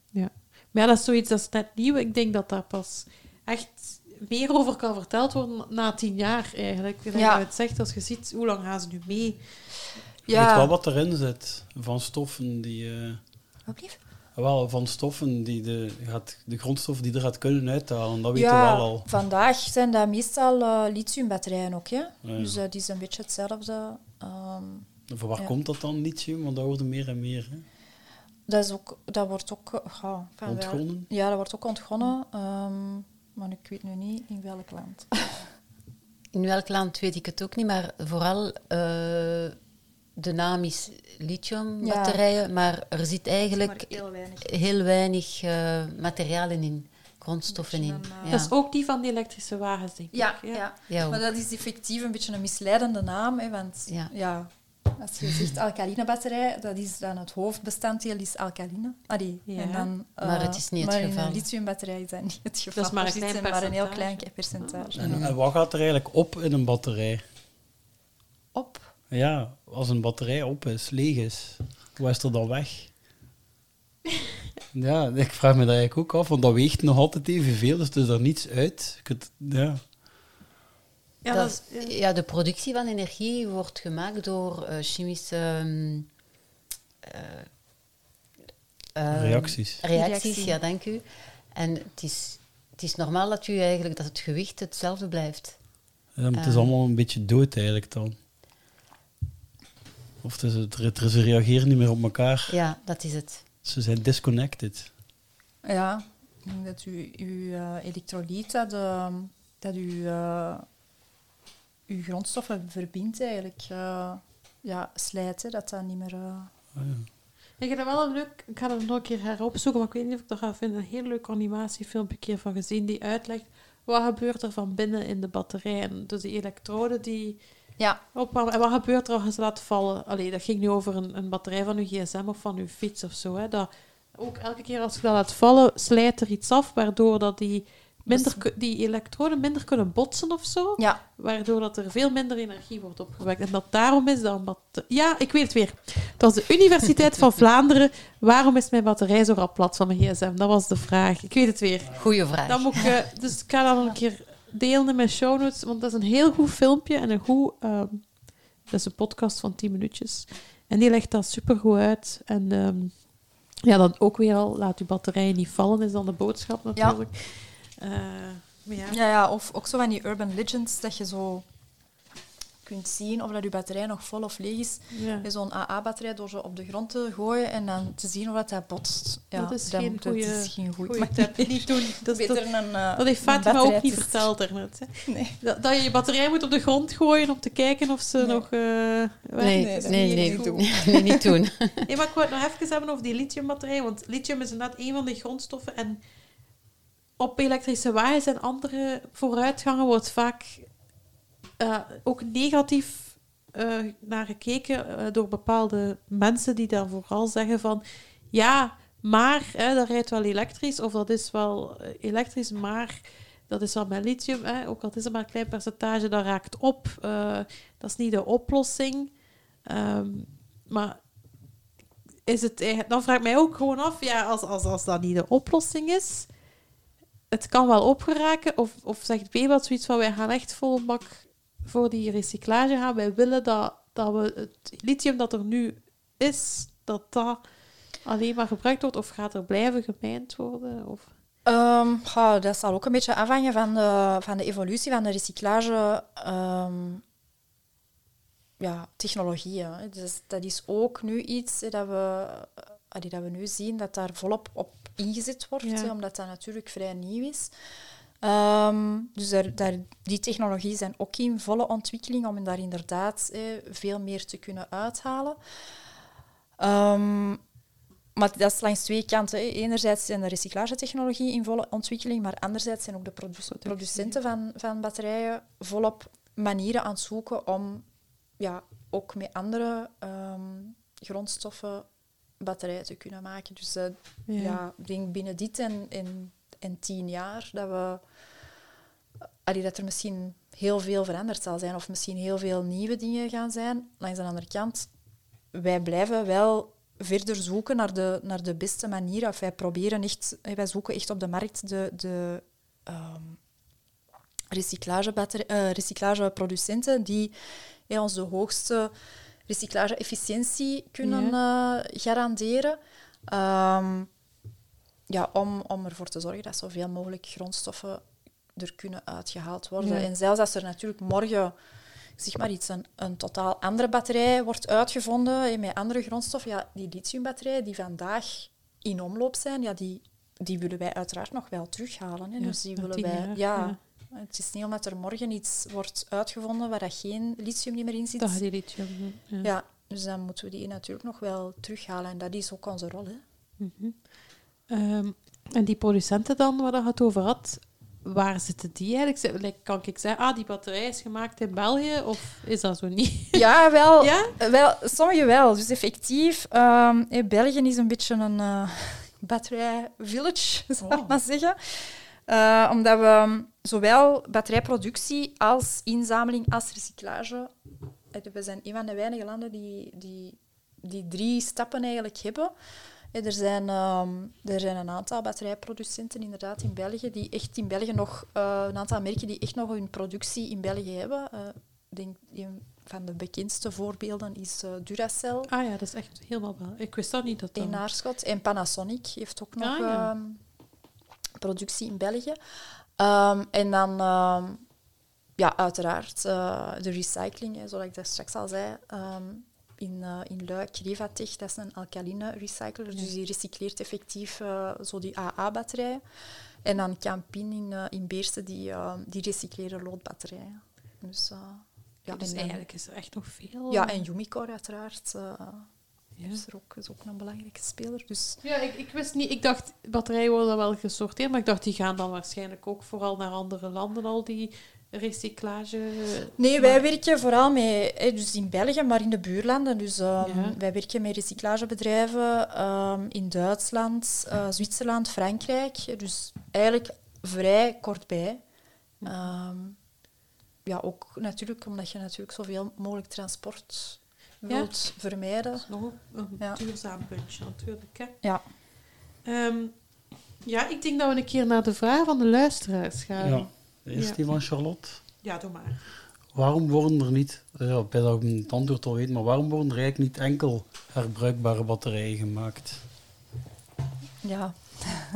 ja. Maar ja, dat is zoiets, dat is net nieuw. Ik denk dat daar pas echt meer over kan verteld worden na tien jaar eigenlijk. Dat Ja. je het zegt, als je ziet hoe lang gaan ze nu mee. Je weet wel wat erin zit van stoffen die... eh, blieft? wel, van stoffen die de, gaat, de grondstoffen die er gaat kunnen uithalen. Dat weten ja, we wel al. vandaag zijn dat meestal eh lithiumbatterijen ook. Hè? Ja. Dus eh, die is een beetje hetzelfde. Ehm, Van waar Ja. komt dat dan, lithium? Want dat worden meer en meer. Hè? Dat, is ook, dat wordt ook eh, ja, van wel- Ontgonnen. Ja, dat wordt ook ontgonnen. ehm, maar ik weet nu niet in welk land. [laughs] In welk land weet ik het ook niet, maar vooral eh, de naam is lithiumbatterijen, maar er zit eigenlijk heel weinig. heel weinig eh, materialen in, grondstoffen in. Een, Ja. Dat is ook die van die elektrische wagens, denk ik. Ja, ja. Ja, maar dat is effectief een beetje een misleidende naam. Hè, want Ja. Als je zegt alkaline batterij, dat is dan het hoofdbestanddeel is alkaline. Allee, Ja. en dan, Maar eh, het is niet het maar geval. een lithiumbatterij is dat niet het geval. is maar een klein maar een heel klein percentage. En, en wat gaat er eigenlijk op in een batterij? op. Ja, als een batterij op is, leeg is, wat is er dan weg? [laughs] Ja, ik vraag me dat eigenlijk ook af, want dat weegt nog altijd evenveel, dus er is er niets uit. Kunt- ja. Ja, dat dat is- is- ja, de productie van energie wordt gemaakt door eh, chemische ehm, eh, eh, Reacties. reacties. Reactie. Ja, dank u. En het is het is normaal dat, u eigenlijk, dat het gewicht hetzelfde blijft. Ja, het is Ehm. allemaal een beetje dood eigenlijk dan. Of het is, het, ze reageren niet meer op elkaar. Ja, dat is het. Ze zijn disconnected. Ja, ik denk dat u, uw eh, elektrolyt, dat, dat uw, uw grondstoffen verbindt eigenlijk, eh, ja, slijt, hè, dat dat niet meer... eh, Ah, ja. Ik heb er wel een leuk... Ik ga het nog een keer heropzoeken, maar ik weet niet of ik dat ga vinden. Een heel leuk animatiefilmpje een keer van gezien die uitlegt wat gebeurt er van binnen in de batterij. En dus die elektroden die Ja, opwarmen. En wat gebeurt er als je ze laat vallen? Allee, dat ging nu over een, een batterij van uw gsm of van uw fiets of zo. Hè. Dat, ook elke keer als je dat laat vallen, slijt er iets af, waardoor dat die, minder, Dus- die elektroden minder kunnen botsen of zo. ja, Waardoor dat er veel minder energie wordt opgewekt. En dat daarom is dan... Bat- ja, ik weet het weer. Het was de Universiteit van [laughs] Vlaanderen. Waarom is mijn batterij zo rap plat van mijn gsm? Dat was de vraag. Ik weet het weer. Goeie vraag. Dan moet ik, eh, dus ik ga dat een keer delen in mijn show notes. Want dat is een heel goed filmpje. En een goed... ehm, dat is een podcast van 10 minuutjes. En die legt dat supergoed uit. En ehm, ja, dan ook weer al... Laat uw batterij niet vallen, is dan de boodschap natuurlijk. Eh, maar ja. ja, ja, of ook zo van die urban legends, dat je zo kunt zien of dat je batterij nog vol of leeg is. ja. Met zo'n AA-batterij door ze op de grond te gooien en dan te zien of dat, dat botst. Ja, Dat is dan- geen dat goeie- is geen tip. Niet doen. [laughs] Dat, is- beter dat, een, eh, dat heeft Fatima ook niet verteld daarnet. Hè. [laughs] Nee. Dat, dat je je batterij moet op de grond gooien om te kijken of ze Nee. nog... eh. Nee, Nee, dat nee, moet niet doen. nee, niet doen. [laughs] Nee, maar ik wou het nog even hebben over die lithiumbatterij. Want lithium is inderdaad een van de grondstoffen. En op elektrische wagens en andere vooruitgangen wordt vaak eh, ook negatief eh, naar gekeken eh, door bepaalde mensen die dan vooral zeggen van ja, maar hè, dat rijdt wel elektrisch of dat is wel elektrisch, maar dat is wel met lithium, hè, ook al is het maar een klein percentage, dat raakt op. Dat is niet de oplossing. Ehm, maar is het dan vraag ik mij ook gewoon af, ja, als, als, als dat niet de oplossing is, het kan wel opgeraken, of, of zegt wat zoiets van, wij gaan echt vol bak voor die recyclage gaan. Wij willen dat, dat we het lithium dat er nu is, dat dat alleen maar gebruikt wordt, of gaat er blijven gemijnd worden? Of... Ehm, goh, dat zal ook een beetje afhangen van de, van de evolutie van de recyclage ehm, ja, technologieën. Dus dat is ook nu iets dat, we, allee, dat we nu zien dat daar volop op ingezet wordt, Ja. hè, omdat dat natuurlijk vrij nieuw is. Ehm, dus daar, daar, die technologieën zijn ook in volle ontwikkeling om daar inderdaad eh, veel meer te kunnen uithalen. Ehm, maar dat is langs twee kanten. hè. Enerzijds zijn de recyclagetechnologie in volle ontwikkeling, maar anderzijds zijn ook de produ- producenten van, van batterijen volop manieren aan het zoeken om ja, ook met andere ehm, grondstoffen batterijen te kunnen maken. Dus eh, ja. ik denk binnen dit en, en, en tien jaar dat, we, allee, dat er misschien heel veel veranderd zal zijn of misschien heel veel nieuwe dingen gaan zijn. Langs de andere kant, wij blijven wel verder zoeken naar de, naar de beste manier. Of wij proberen echt, eh, wij zoeken echt op de markt de, de ehm, recyclagebatter- eh, recyclageproducenten die eh, ons de hoogste recyclage-efficiëntie kunnen eh, garanderen. Ehm, ja, om, om ervoor te zorgen dat zoveel mogelijk grondstoffen er kunnen uitgehaald worden. Ja. En zelfs als er natuurlijk morgen zeg maar iets, een, een totaal andere batterij wordt uitgevonden eh, met andere grondstoffen, ja, die lithiumbatterijen die vandaag in omloop zijn, ja, die, die willen wij uiteraard nog wel terughalen. Hè. Ja, dus die willen wij... jaar, ja. Het is niet omdat er morgen iets wordt uitgevonden waar dat geen lithium niet meer in zit. Dat die lithium. Ja. Ja, dus dan moeten we die natuurlijk nog wel terughalen. En dat is ook onze rol. Hè. Mhm. Ehm, en die producenten dan, waar je het over had, waar zitten die eigenlijk? Kan ik zeggen, ah, die batterij is gemaakt in België, of is dat zo niet? [laughs] [laughs] Ja, wel, Ja? wel sommige wel. Dus effectief, eh, België is een beetje een eh batterij-village, [laughs] zal ik Oh. maar zeggen. Eh, omdat we zowel batterijproductie als inzameling als recyclage... eh, We zijn een van de weinige landen die, die die drie stappen eigenlijk hebben. Eh, Er zijn, ehm, er zijn een aantal batterijproducenten inderdaad in België die echt in België nog een aantal merken die echt nog hun productie in België hebben. Denk een van de bekendste voorbeelden is Duracell Ah ja, dat is echt helemaal wel. Ik wist dat niet dat in Aarschot en Panasonic heeft ook nog Ah, ja. ehm, productie in België. Ehm, en dan, ehm, ja, uiteraard, eh, de recycling, hè, zoals ik daar straks al zei. ehm, in, eh, in Luik, Revatech, dat is een alkaline recycler. Dus die recycleert effectief eh, zo die AA-batterijen. En dan Campin in, in Beersen, die, die recycleren loodbatterijen. Dus, ja, dus en, eigenlijk is er echt nog veel. ja, en Umicore uiteraard. Eh, Ja. is, ook, is ook een belangrijke speler. Dus Ja, ik, ik wist niet. Ik dacht, batterijen worden wel gesorteerd, maar ik dacht, die gaan dan waarschijnlijk ook vooral naar andere landen, al die recyclage. Nee, wij werken vooral met, dus in België, maar in de buurlanden. Dus ehm, Ja. wij werken met recyclagebedrijven ehm, in Duitsland, eh, Zwitserland, Frankrijk. Dus eigenlijk vrij kort bij. Ehm, ja, ook natuurlijk omdat je natuurlijk zoveel mogelijk transport Ja. wilt vermijden. Dat is nog een Ja. duurzaam puntje natuurlijk. Hè. Ja. Ehm, ja, ik denk dat we een keer naar de vraag van de luisteraars gaan. Ja. Eerst Ja. die van Charlotte. Ja, doe maar. Waarom worden er niet, ja, bij dat ik het antwoord al weet, maar waarom worden er eigenlijk niet enkel herbruikbare batterijen gemaakt? Ja.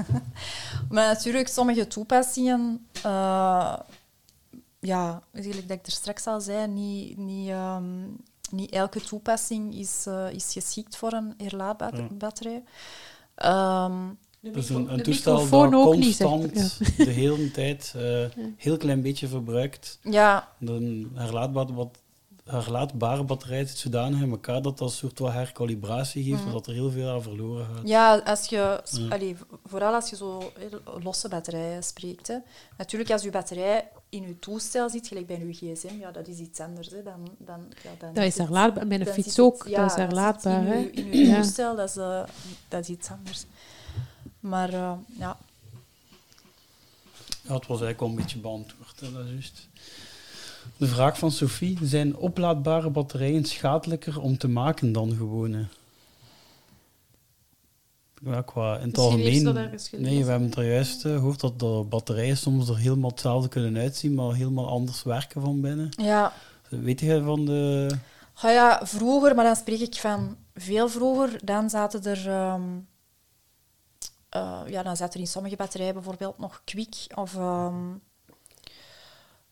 [laughs] maar natuurlijk, sommige toepassingen, eh, ja, eigenlijk dat ik er straks al zei, niet, niet, ehm, niet elke toepassing is, eh, is geschikt voor een herlaadbare Ja. Ehm, Dus een, een toestel microfoon dat niet, constant Ja. de hele tijd eh [laughs] heel klein beetje verbruikt. ja, Een herlaadbare, bat- herlaadbare batterij zit zodanig in elkaar dat dat een soort wat herkalibratie geeft, Mhm. dat er heel veel aan verloren gaat. ja, als je, Ja. allee, vooral als je zo losse batterijen spreekt. Hè. Natuurlijk, als je batterij in je toestel zit, gelijk bij je gsm, ja, dat is iets anders. Hè. Dan, dan, ja, dan Dat is herlaadbaar. Met een fiets ook. ja, dat is dat herlaadbaar. In [clears throat] Ja. toestel, dat is, eh, dat is iets anders. Maar eh, ja, Ja, het was eigenlijk wel een beetje beantwoord, hè, dat is juist. De vraag van Sophie, zijn oplaadbare batterijen schadelijker om te maken dan gewone? Ja, qua in het algemeen. Nee, we hebben het er juist eh, gehoord dat de batterijen soms er helemaal hetzelfde kunnen uitzien, maar helemaal anders werken van binnen. ja, Weet je van de... Ah ja, vroeger, maar dan spreek ik van veel vroeger, dan zaten er, ehm, eh, ja, dan zat er in sommige batterijen bijvoorbeeld nog kwik of ehm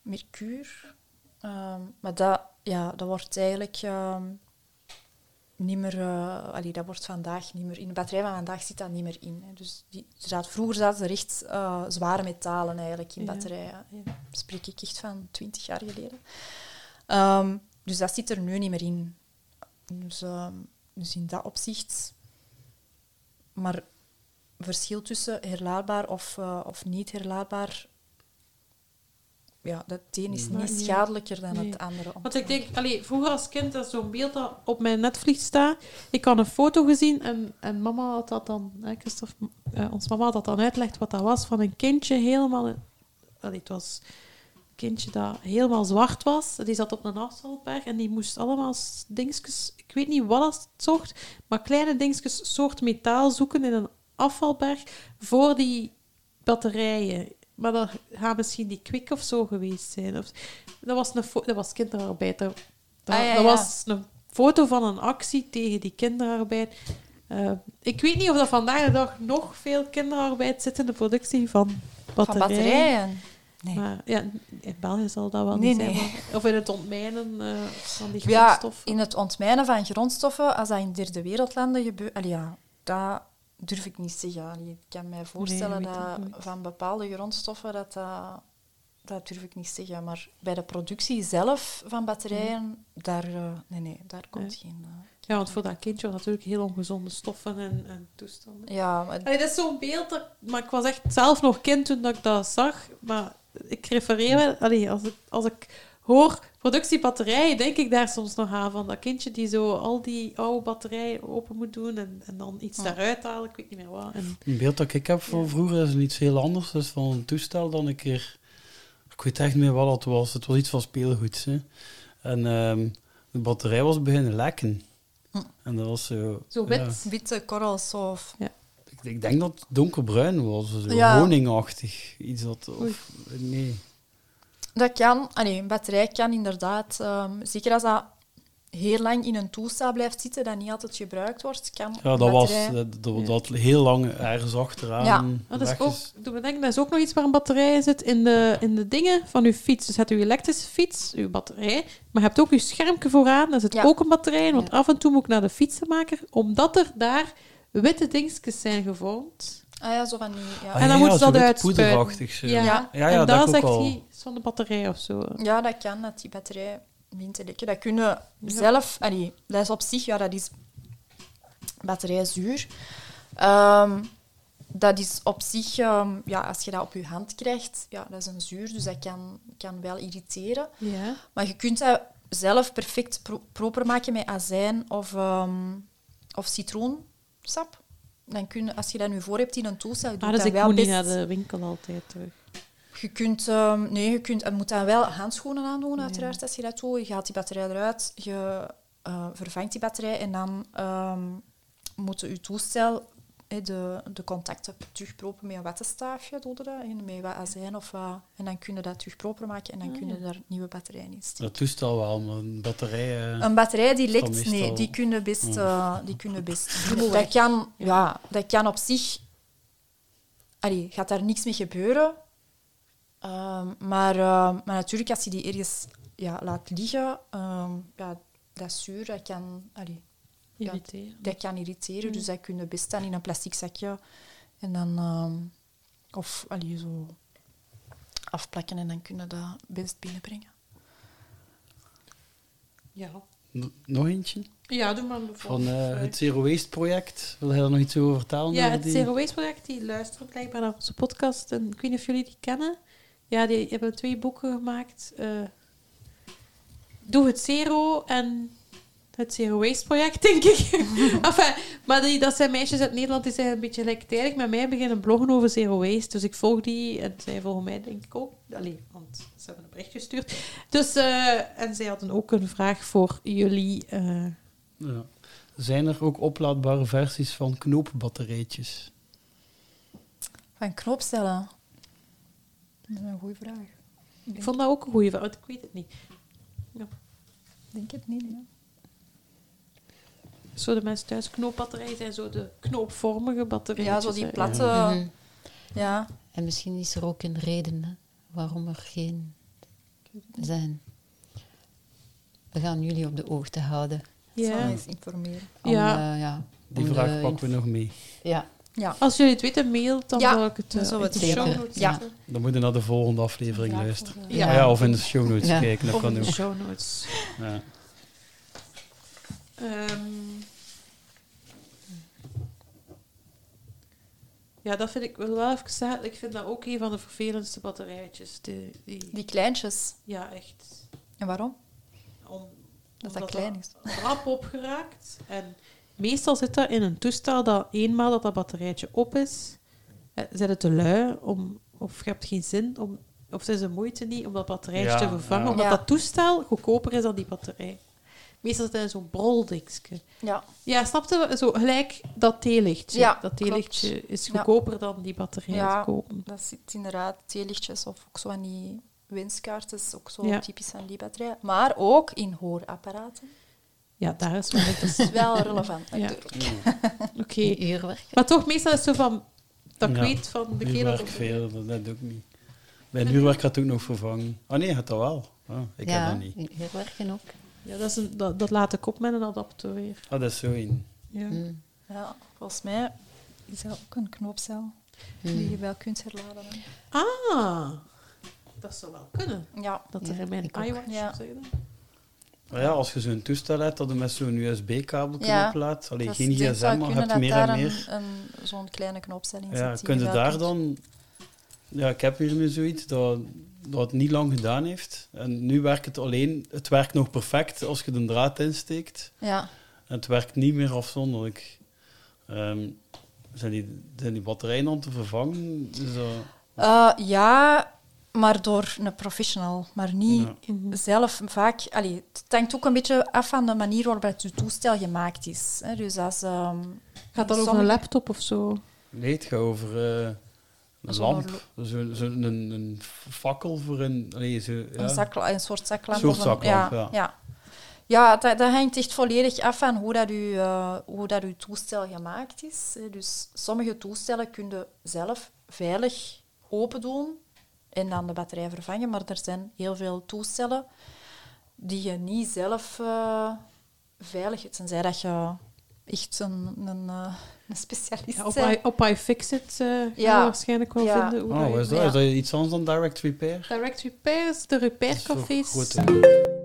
mercuur. Ehm, maar dat, ja, dat wordt eigenlijk niet meer, eh, allee, dat wordt vandaag niet meer, in de batterij van vandaag zit dat niet meer in. Hè. Dus die, er zat, vroeger zaten er echt eh, zware metalen eigenlijk in batterijen. Ja, spreek ik echt van twintig jaar geleden. Ehm, dus dat zit er nu niet meer in. Dus, ehm, dus in dat opzicht. Maar verschil tussen herlaadbaar of, eh, of niet herlaadbaar. Ja, dat een is Maar niet schadelijker dan nee. het andere. Want ik denk, allee, vroeger als kind, dat zo'n beeld dat op mijn netvlieg staat. Ik had een foto gezien en, en mama had dat dan, hè, Christophe, eh, ons mama had dat dan uitgelegd wat dat was van een kindje helemaal. Allee, het was een kindje dat helemaal zwart was. Die zat op een afvalberg en die moest allemaal dingetjes, ik weet niet wat het zocht, maar kleine dingetjes, soort metaal zoeken in een afvalberg voor die batterijen. Maar dat gaat misschien die kwik of zo geweest zijn. Of, dat was, een dat was kinderarbeid. Dat, dat, Ah, ja, dat ja. was een foto van een actie tegen die kinderarbeid. Eh, ik weet niet of dat vandaag de dag nog veel kinderarbeid zit in de productie van Van batterijen. batterijen. Nee. Maar ja, in België zal dat wel Nee, niet zijn. nee. Of in het ontmijnen eh, van die Ja, grondstoffen. in het ontmijnen van grondstoffen, als dat in derde wereldlanden gebeurt, ja, dat durf ik niet zeggen. Ik kan mij voorstellen dat van bepaalde grondstoffen, dat, dat, dat durf ik niet zeggen. Maar bij de productie zelf van batterijen, daar, eh, nee, nee, daar komt geen... eh, Ja, want voor dat kindje was natuurlijk heel ongezonde stoffen en, en toestanden. ja, maar Allee, dat is zo'n beeld, dat, maar ik was echt zelf nog kind toen dat ik dat zag. Maar ik refereer wel, als, ik, als ik hoor productiebatterijen, denk ik daar soms nog aan van dat kindje die zo al die oude batterijen open moet doen en, en dan iets Ja. daaruit halen, ik weet niet meer wat. En, Een beeld dat ik heb van Ja. vroeger is iets heel anders. Dat is van een toestel dan een keer... Ik weet echt niet meer wat het was. Het was iets van speelgoed. Hè. En ehm, de batterij was beginnen lekken. Hm. En dat was zo... Zo ja. wit. witte korrels of... Ik, ik denk dat het donkerbruin was. Zo Ja. honingachtig. Iets dat... Of, nee. Dat kan, allee, een batterij kan inderdaad, ehm, zeker als dat heel lang in een toestel blijft zitten dat niet altijd gebruikt wordt, kan Ja, dat was batterij- dat, dat, dat heel lang ergens achteraan. Ja. Dat is ook, doe me denken, dat is ook nog iets waar een batterij in zit in de, in de dingen van uw fiets. Dus je hebt uw elektrische fiets, uw batterij, maar je hebt ook uw schermpje vooraan, daar zit Ja. ook een batterij in, want Ja. af en toe moet ik naar de fietsenmaker, omdat er daar witte dingetjes zijn gevormd. Ah ja, zo van die... Ja, Ah, En dan ja, moeten ze dat uitspuiten. poederachtig zo. Ja, Ja. Ja, ja, en dat dat ook zegt hij iets van de batterij of zo. ja, dat kan, dat die batterij begint te lekken. Dat kunnen zelf... allee, dat is op zich, ja, dat is batterijzuur. Ehm, dat is op zich, ehm, ja, als je dat op je hand krijgt, ja, dat is een zuur, dus dat kan, kan wel irriteren. Ja. Maar je kunt dat zelf perfect pro- proper maken met azijn of, ehm, of citroensap. Dan kun je, als je dat nu voor hebt in een toestel, doe Ah, dus dat wel moet niet best... naar de winkel altijd terug. Je kunt, ehm, nee, je kunt, je moet dan wel handschoenen aandoen, uiteraard, als je dat doet. Je haalt die batterij eruit, je eh, vervangt die batterij en dan ehm moet je toestel, de, de contacten terugpropen met een wattenstaafje, en met wat azijn of wat. En dan kun je dat terug proper maken en dan Ah, kun je ja. daar nieuwe batterijen in steken. Dat toestel wel, maar een batterij... eh, Een batterij die lekt, meestal- nee, die kunnen best, Mm. eh, die kunnen best. [laughs] Dat kan, Ja. dat kan op zich. Allee, gaat daar niks mee gebeuren. Ehm, maar, maar natuurlijk, als je die ergens ja, laat liggen, ehm, ja, dat zuur, dat kan, allee, Ja. Dat kan irriteren. Mm. Dus dat kun je best dan in een plastic zakje en dan, ehm, of allee, zo afplakken en dan kun je dat best binnenbrengen. Ja. n- nog eentje? Ja, doe maar Van eh, het Zero Waste project. Wil jij daar nog iets over vertellen? Ja, het die? Zero Waste project, die luistert blijkbaar naar onze podcast. En ik weet niet of jullie die kennen. Ja, die hebben twee boeken gemaakt. eh, Doe het Zero en het Zero Waste project, denk ik. [laughs] enfin, maar die, dat zijn meisjes uit Nederland die zijn een beetje gelijktijdig met mij beginnen bloggen over Zero Waste. Dus ik volg die en zij volgen mij denk ik ook. Allee, want ze hebben een bericht gestuurd. Dus, eh, en zij hadden ook een vraag voor jullie. eh, Ja. Zijn er ook oplaadbare versies van knoopbatterijtjes? Van knoopcellen? Dat is een goede vraag. ik vond dat ook een goede vraag, want ik weet het niet. Ik denk het niet, ja. Zo de mensen thuis knoopbatterijen zijn zo de knoopvormige batterijen. Ja, zo die platte... Mhm. Ja. En misschien is er ook een reden hè, waarom er geen zijn. We gaan jullie op de hoogte houden. Ja. eens informeren. Om, Ja. eh, ja, Die om vraag pakken we nog mee. Ja, Ja. Als jullie het weten, mail, dan Ja, zal ik het dan eh, we de het show notes Ja. Dan moet je naar de volgende aflevering luisteren. Ja. Ah ja, of in de show notes Ja. kijken, dat Of kan in de ook. show notes. Ja. Ehm, ja, dat vind ik wil wel even zeggen. Ik vind dat ook een van de vervelendste batterijtjes. Die, die, Die kleintjes. ja, echt. En waarom? Om, Dat omdat dat klein is. rap opgeraakt. En meestal zit dat in een toestel dat eenmaal dat dat batterijtje op is, eh, zijn het te lui om, of je hebt geen zin om, of het is de moeite niet om dat batterijtje Ja, te vervangen, ja. omdat Ja. dat toestel goedkoper is dan die batterij. Meestal zit het in zo'n broldingske. Ja. Ja, snapte? we? Zo gelijk dat theelichtje. Ja, dat klopt. theelichtje is Ja. goedkoper dan die batterij Ja. te kopen. Dat zit inderdaad theelichtjes of ook zo aan die winskaarten. is ook zo Ja. typisch aan die batterij. Maar ook in hoorapparaten. Ja, daar is wel Dat is wel [laughs] relevant, Ja. natuurlijk. [laughs] Oké. die uurwerk. Maar toch, meestal is het zo van... Dat ik Ja. weet van de kerel... Huurwerk veel, dat, dat ook niet. Bij een huurwerk gaat het ook nog vervangen. Ah nee, gaat dat wel. Ah, ik ja, heb dat niet. in uurwerken ook. Ja, dat, is een, dat, dat laat ik op met een adapter weer. Ah, dat is zo in. Ja. Mm. Ja, volgens mij is dat ook een knoopcel die Mm. je wel kunt herladen. Ah, dat zou wel kunnen. Ja. Dat er Ja, in mijn iWatch Ja. Maar ja, als je zo'n toestel hebt dat je met zo'n USB-kabel Ja, oplaadt, alleen Dat geen gsm, maar je kunnen hebt meer daar en meer. een, zo'n kleine Ja, die kun je daar dan... Ja, ik heb hier nu zoiets dat, dat het niet lang gedaan heeft. En nu werkt het alleen... Het werkt nog perfect als je de draad insteekt. Ja. En het werkt niet meer afzonderlijk. Ehm, zijn, die, zijn die batterijen dan te vervangen? Is dat- Eh, ja, maar door een professional, maar niet Ja. Mhm. zelf vaak. Allee, het hangt ook een beetje af van de manier waarop het toestel gemaakt is. Hè. Dus als, ehm, Gaat dat over een laptop of zo? Nee, het gaat over eh, een lamp. Zo, zo een, een fakkel voor een... Zo, ja. een, zakla- een soort zaklamp. Soort of een- zaklamp, ja, ja. Ja, dat, dat hangt echt volledig af van hoe dat, u, eh, hoe dat uw toestel gemaakt is. Dus sommige toestellen kun je zelf veilig open doen en dan de batterij vervangen. Maar er zijn heel veel toestellen die je niet zelf eh, veilig... Tenzij dat je echt een, een, eh, een specialist Ja, op, bent. I, op iFixit eh ga je Ja. waarschijnlijk wel Ja. vinden hoe Oh, is dat? ja. Is dat iets anders dan direct repair? Direct repairs, de repaircafés.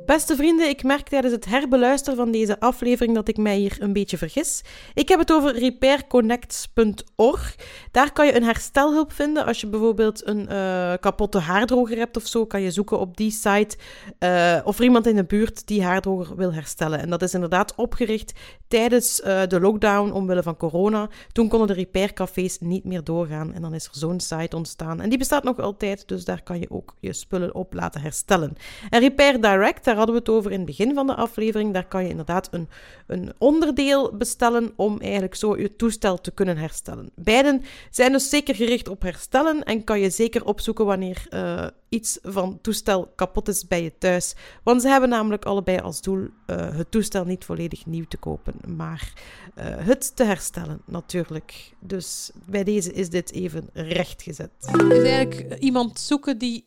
Beste vrienden, ik merk tijdens het herbeluisteren van deze aflevering dat ik mij hier een beetje vergis. Ik heb het over repairconnects.org. Daar kan je een herstelhulp vinden. Als je bijvoorbeeld een eh, kapotte haardroger hebt of zo, kan je zoeken op die site eh, of iemand in de buurt die haardroger wil herstellen. En dat is inderdaad opgericht tijdens eh, de lockdown omwille van corona. Toen konden de repaircafés niet meer doorgaan en dan is er zo'n site ontstaan. En die bestaat nog altijd, dus daar kan je ook je spullen op laten herstellen. En Repair Direct, daar hadden we het over in het begin van de aflevering. Daar kan je inderdaad een, een onderdeel bestellen om eigenlijk zo je toestel te kunnen herstellen. Beiden zijn dus zeker gericht op herstellen en kan je zeker opzoeken wanneer eh, iets van toestel kapot is bij je thuis. Want ze hebben namelijk allebei als doel eh, het toestel niet volledig nieuw te kopen, maar eh, het te herstellen natuurlijk. Dus bij deze is dit even rechtgezet. Dus eigenlijk iemand zoeken die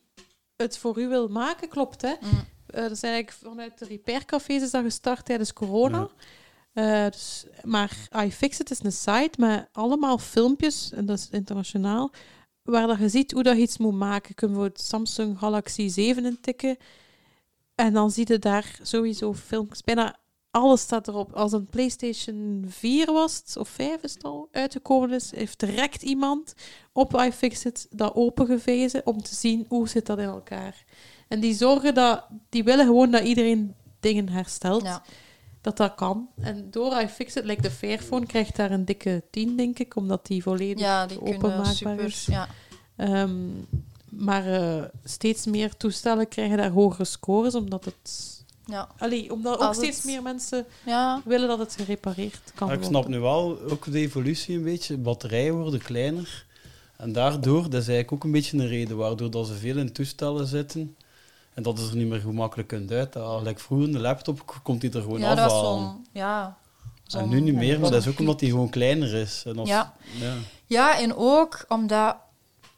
het voor u wil maken, klopt hè? Mm. Eh, dat is eigenlijk vanuit de repaircafés is dat gestart tijdens corona. Eh, dus, maar iFixit is een site met allemaal filmpjes, en dat is internationaal, waar dat je ziet hoe dat je iets moet maken. Je kunt bijvoorbeeld Samsung Galaxy 7 intikken en dan zie je daar sowieso filmpjes. Bijna alles staat erop. Als een PlayStation 4 was, het, of 5 is het al uitgekomen is, heeft direct iemand op iFixit dat opengevezen om te zien hoe zit dat in elkaar. En die zorgen dat, die willen gewoon dat iedereen dingen herstelt. Ja. Dat dat kan. En door iFixit, like de Fairphone, krijgt daar een dikke 10, denk ik, omdat die volledig ja, die kunnen openmaakbaar super... is. Ja. Ehm, maar eh, steeds meer toestellen krijgen daar hogere scores, omdat het... Ja. Allee, omdat ook Als steeds het- meer mensen ja. willen dat het gerepareerd kan Maar ik worden. snap nu wel ook de evolutie een beetje. Batterijen worden kleiner. En daardoor, dat is eigenlijk ook een beetje een reden waardoor dat ze veel in toestellen zitten. En dat is er niet meer gemakkelijk kunt uithalen. Like vroeger, de laptop komt die er gewoon Ja, dat was afhalen. zo'n... Ja, En nu niet meer, maar dat is ook omdat die gewoon kleiner is. En als, Ja. ja. Ja, en ook omdat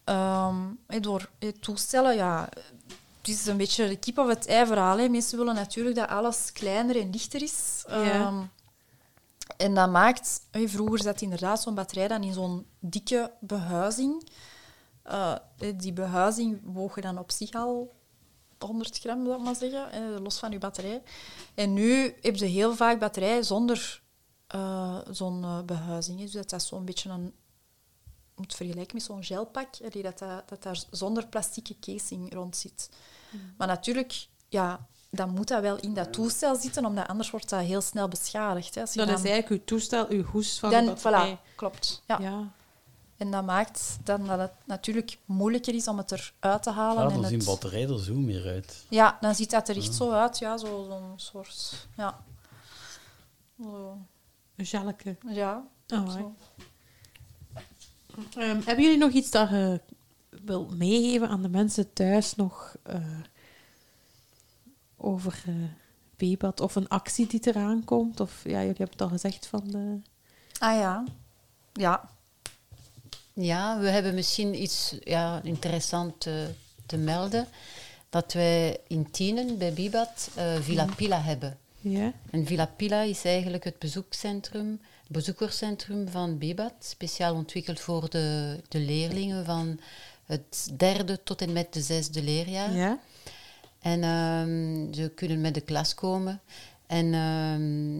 ehm, eh, door het toestellen, ja, het is een beetje de kip of het ei verhaal. Hè. Mensen willen natuurlijk dat alles kleiner en lichter is. Ja. Ehm, en dat maakt, vroeger zat inderdaad zo'n batterij dan in zo'n dikke behuizing. Eh, die behuizing woog je dan op zich al 100 gram, ik maar zeggen, eh, los van je batterij. En nu heb je heel vaak batterijen zonder eh, zo'n eh, behuizing. Dus dat dat zo'n beetje een moet vergelijken met zo'n gelpak, dat, dat, dat daar zonder plastieke casing rond zit. Maar natuurlijk, ja, dan moet dat wel in dat toestel zitten, omdat anders wordt dat heel snel beschadigd. Hè. Als je Dat dan, is eigenlijk uw toestel, uw hoes van dan, de batterij. voilà, klopt. Ja. Ja. En dat maakt dan dat het natuurlijk moeilijker is om het eruit te halen. Ja, en dan zien het, batterijen er zo meer uit. ja, dan ziet dat er echt zo uit, ja, zo- zo'n soort... Ja. Zo, Een ja, Oh, zo. Ehm, hebben jullie nog iets dat je wilt meegeven aan de mensen thuis nog eh, over eh Bebad of een actie die eraan komt? Of ja, jullie hebben het al gezegd van de... Ah ja. Ja. Ja, we hebben misschien iets ja, interessants te, te melden. Dat wij in Tienen bij Bibat eh, Villa Pila hebben. Ja? En Villa Pila is eigenlijk het bezoekcentrum, bezoekerscentrum van Bibat. Speciaal ontwikkeld voor de, de leerlingen van het derde tot en met de zesde leerjaar. Ja? En ehm, ze kunnen met de klas komen en, ehm,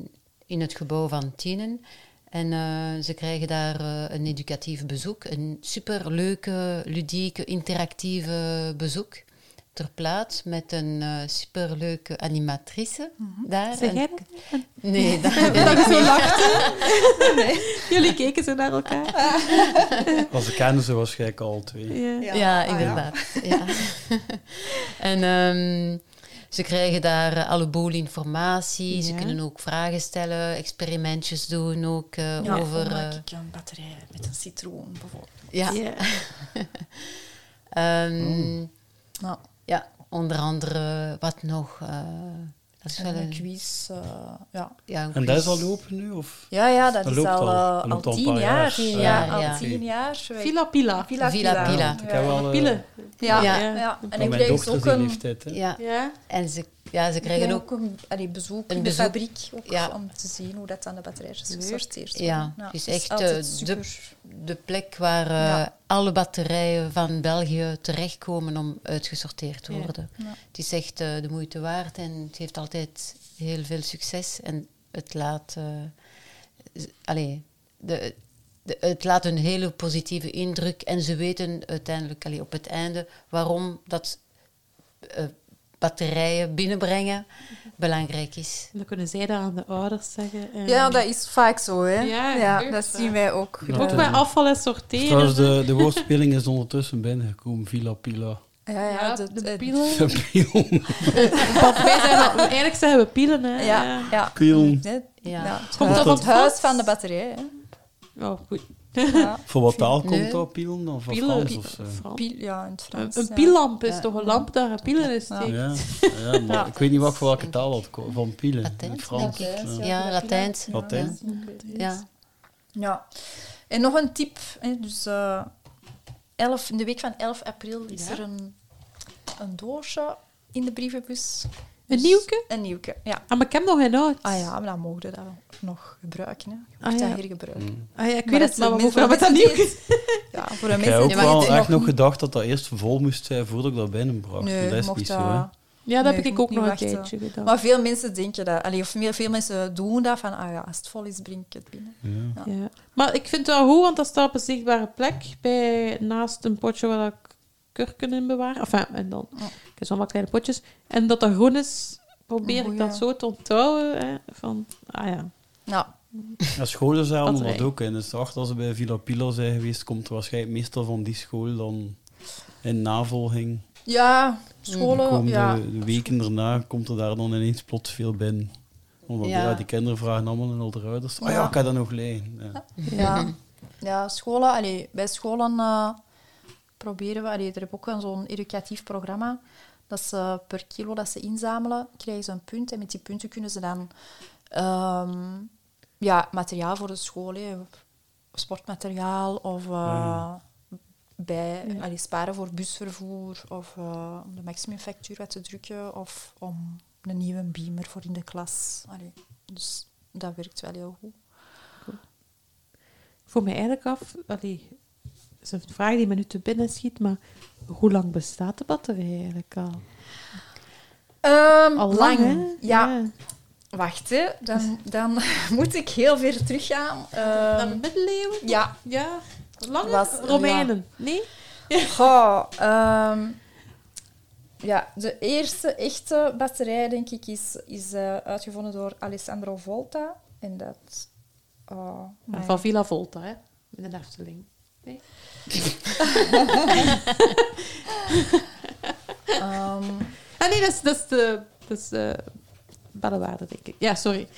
in het gebouw van Tienen. En eh, ze krijgen daar eh, een educatief bezoek, een superleuke, ludieke, interactieve bezoek ter plaats met een eh, superleuke animatrice daar. Zeg jij? Nee, [laughs] dat ben ik zo niet. lachte. [laughs] Jullie keken zo naar elkaar. [laughs] Als ze kennen ze waarschijnlijk al twee. Ja. Ja, inderdaad. Ja. en ehm, ze krijgen daar eh, alle boel informatie. Ze kunnen ook vragen stellen, experimentjes doen ook eh, ja over... hoe maak eh, ik een batterij met een citroen, bijvoorbeeld. ja. Nou, [laughs] ja, onder andere wat nog... Dat is wel een quiz. eh, ja. ja, een En dat is al lopen nu? Of? Ja, ja, dat, Dat is loopt al, al. eh, al tien jaar. Ja, al tien jaar. Villa Pila. Villa Villa Pila. Pila. Ik heb wel... eh, Pielen. Ja, Ja. ja. ja. En ik dochter ook een, leeftijd. Hè. Ja, Ja. en ze, ja, ze krijgen krijg ook... ook een allee, bezoek een in bezoek. de fabriek Ja. om te zien hoe dat aan de batterijtjes gesorteerd wordt. Ja, het is echt eh, de, plek waar eh, alle batterijen van België terechtkomen om uitgesorteerd te worden. Het is echt eh, de moeite waard en het heeft altijd heel veel succes. En het laat, allee, de, de, het laat een hele positieve indruk. En ze weten uiteindelijk allee, op het einde waarom dat batterijen binnenbrengen belangrijk is. Dan kunnen zij dat aan de ouders zeggen. En Ja, dat is vaak zo, hè. Ja, dat zien wij ook. Ja. Ook Eh, bij afval en sorteren. Trouwens, de, de woordspeling is ondertussen binnengekomen. Villa Pila. ja, ja, Ja, de, de de- pielen. [laughs] Al- eigenlijk zeggen we pielen, hè. ja, ja. Het, Komt van het huis van de batterij. Hè. Oh, goed. Ja. [laughs] Voor wat taal komt Nee. dat? Pielen? Of van Pielen. Frans? Of. Piel, ja, in het Een, Frans. een ja. piellamp is Ja. toch een lamp daar een pielen in Ja. steekt? Ja, ja, [laughs] maar Ja. ik weet niet wat voor welke taal dat komt. Van Pielen. Latijn, In het Frans. denk ik. Ja. Ja, Latijns. Latijn. Ja. Ja. En nog een tip. Hè, dus, eh, 11, in de week van 11 april is er een, een doosje in de brievenbus. Een Dus- nieuwke? Een nieuwke, ja. Ah, maar ik heb nog geen oud. Ah ja, maar dan mogen we dat nog gebruiken. Hè. Je Ah, ja. dat hergebruiken. Mm. Ah, ja, ik weet dat het, maar we mogen mensen- met dat mensen nieuwke. Ja, voor de Ik heb mensen ook wel echt nog gedacht dat dat eerst vol moest zijn voordat ik dat binnenbracht. Nee, maar dat is mocht niet dat- zo. Hè. Ja, dat Nee, heb ik ook nog een wachten. tijdje gedaan. Maar veel mensen denken dat. Allee, of veel, veel mensen doen dat van, ah ja, als het vol is, breng ik het binnen. Ja. Ja. Maar ik vind het wel goed, want dat staat op een zichtbare plek bij, naast een potje waar ik kurken in bewaar. Enfin, en dan Ja. ik heb zo'n wat kleine potjes. En dat dat groen is, probeer ik dat zo te onthouden. Hè, van, ah ja. Ja, Ja, scholen zijn allemaal Batterij. dat ook. En dus achter als ze bij Villa Pila zijn geweest, komt er waarschijnlijk meestal van die school dan in navolging. ja De scholen, ja. weken daarna komt er daar dan ineens plots veel binnen. Omdat Ja. ja. die kinderen vragen allemaal aan de ouders. Oh ja, ik kan dat nog. Ja. Ja, ja scholen, allee, bij scholen eh, proberen we, allee, er heb ook een zo'n educatief programma, dat ze per kilo dat ze inzamelen, krijgen ze een punt en met die punten kunnen ze dan ehm, ja, materiaal voor de school, hè, sportmateriaal of eh, Ja. bij, Ja. allee, sparen voor busvervoer of eh, om de maximumfactuur wat te drukken of om een nieuwe beamer voor in de klas. Allee, dus dat werkt wel heel goed. Ik voel me eigenlijk af, allee, is een vraag die me nu te binnen schiet, maar hoe lang bestaat de batterij eigenlijk al? Ehm, Al lang. lang, hè? Ja. Wacht, hè. Dan, dan [laughs] moet ik heel ver teruggaan. Naar de Ehm middeleeuwen? ja. Ja. Lang? Was- Romeinen? Nee? [laughs] Goh, ehm, ja, de eerste echte batterij, denk ik, is, is eh, uitgevonden door Alessandro Volta. En dat... oh, Van Villa Volta, hè? In de Efteling. Nee? [laughs] ehm, Ah nee, dat is, dat is de... Dat is de Bellewaarde, denk ik. Ja, sorry.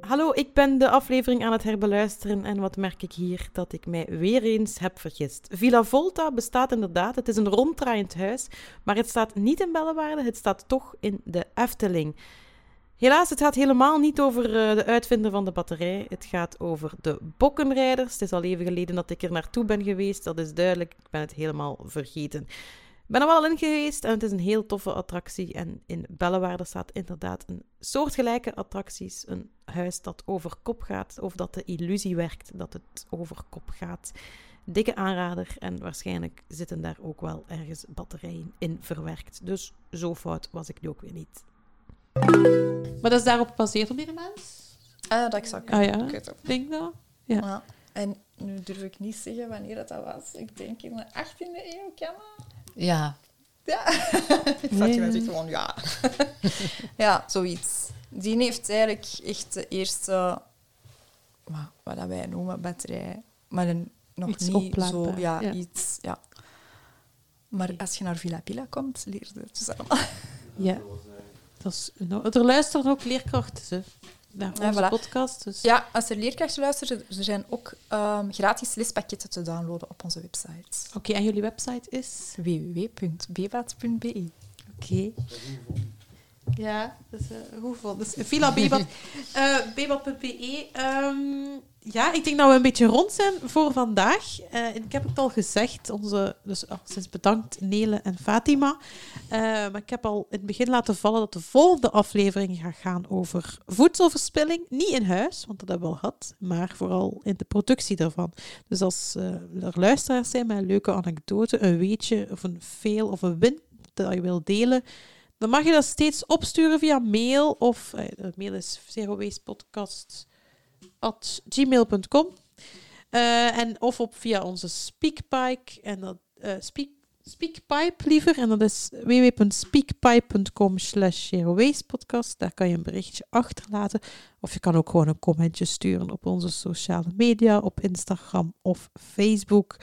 Hallo, ik ben de aflevering aan het herbeluisteren en wat merk ik hier? Dat ik mij weer eens heb vergist. Villa Volta bestaat inderdaad, het is een ronddraaiend huis, maar het staat niet in Bellewaarde, het staat toch in de Efteling. Helaas, het gaat helemaal niet over eh, de uitvinder van de batterij. Het gaat over de bokkenrijders. Het is al even geleden dat ik er naartoe ben geweest, dat is duidelijk. Ik ben het helemaal vergeten. Ik ben er wel in geweest en het is een heel toffe attractie. En in Bellewaarde staat inderdaad een soortgelijke attracties. Een huis dat over kop gaat, of dat de illusie werkt dat het over kop gaat. Dikke aanrader en waarschijnlijk zitten daar ook wel ergens batterijen in verwerkt. Dus zo fout was ik nu ook weer niet. Maar dat is daarop gebaseerd op die mens? ah, dat zou ik Ah ja, ik denk dat. Ja. Ja. En nu durf ik niet zeggen wanneer dat, dat was. Ik denk in de 18e eeuw, kan dat? Ja, Ja. [laughs] Ik zat je zegt gewoon ja. [laughs] ja, zoiets. Die heeft eigenlijk echt de eerste, wat, dat wij noemen, batterij. Maar een, nog Iets niet zo, ja, ja. iets, ja. Maar als je naar Villa Pila komt, leer je het dus allemaal. Ja. Dat is, nou, er luisteren ook leerkrachten hè, naar Ja, onze voilà. podcast. Dus. Ja, als er leerkrachten luisteren, er zijn ook ehm, gratis lespakketten te downloaden op onze website. Oké, en jullie website is? www.bebaat.be Oké. Ja, uh, goed gevonden. Dus Villa uh, bebat.be. Um, ja, ik denk dat we een beetje rond zijn voor vandaag. Uh, ik heb het al gezegd, onze, dus oh, sinds bedankt Nele en Fatima. Uh, maar ik heb al in het begin laten vallen dat de volgende aflevering gaat gaan over voedselverspilling. Niet in huis, want dat hebben we al gehad, maar vooral in de productie daarvan. Dus als er luisteraars zijn met een leuke anekdote, een weetje of een fail of een win dat je wil delen, dan mag je dat steeds opsturen via mail of uh, mail is zero waste podcast at gmail.com. Uh, en of op via onze Speakpipe en dat uh, speak, Speakpipe liever en dat is www.speakpipe.com slash. Daar kan je een berichtje achterlaten of je kan ook gewoon een commentje sturen op onze sociale media, op Instagram of Facebook.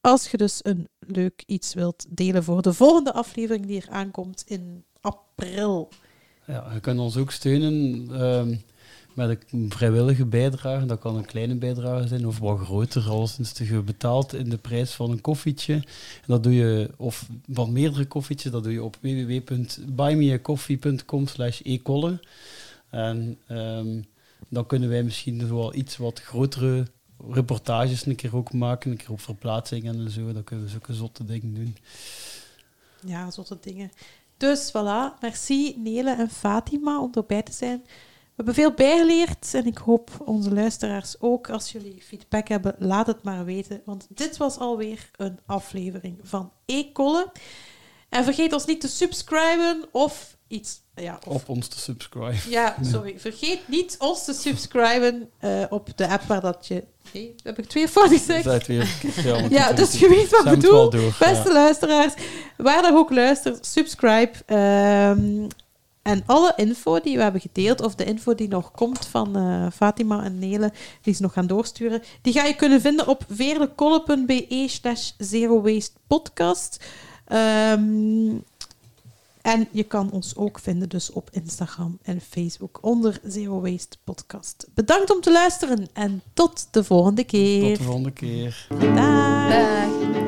Als je dus een leuk iets wilt delen voor de volgende aflevering die er aankomt in april. Ja, je kunt ons ook steunen. Uh, met een vrijwillige bijdrage. Dat kan een kleine bijdrage zijn of wat groter, al sinds je betaalt in de prijs van een koffietje. En dat doe je, of van meerdere koffietjes, dat doe je op www.buymeacoffee.com slash ecolle. En um, dan kunnen wij misschien dus wel iets wat grotere reportages een keer ook maken, een keer op verplaatsingen en zo. Dan kunnen we zulke zotte dingen doen. Ja, zotte dingen. Dus voilà, merci Nele en Fatima om erbij te zijn. We hebben veel bijgeleerd en ik hoop onze luisteraars ook. Als jullie feedback hebben, laat het maar weten. Want dit was alweer een aflevering van E-Kolle. En vergeet ons niet te subscriben of iets. Ja, of, op ons te subscriben. Ja, [laughs] sorry. Vergeet niet ons te subscriben uh, op de app waar dat je. Nee, heb ik twee fouten gezegd. Weer, [laughs] ja, ja dus je weet wat ik bedoel. Door, Beste ja. luisteraars, waar dan ook luistert, subscribe. Um, en alle info die we hebben gedeeld, of de info die nog komt van uh, Fatima en Nele, die ze nog gaan doorsturen, die ga je kunnen vinden op veerlekolle.be slash zero waste podcast. Um, en je kan ons ook vinden dus op Instagram en Facebook onder Zero Waste Podcast. Bedankt om te luisteren en tot de volgende keer. Tot de volgende keer. Dag. Dag.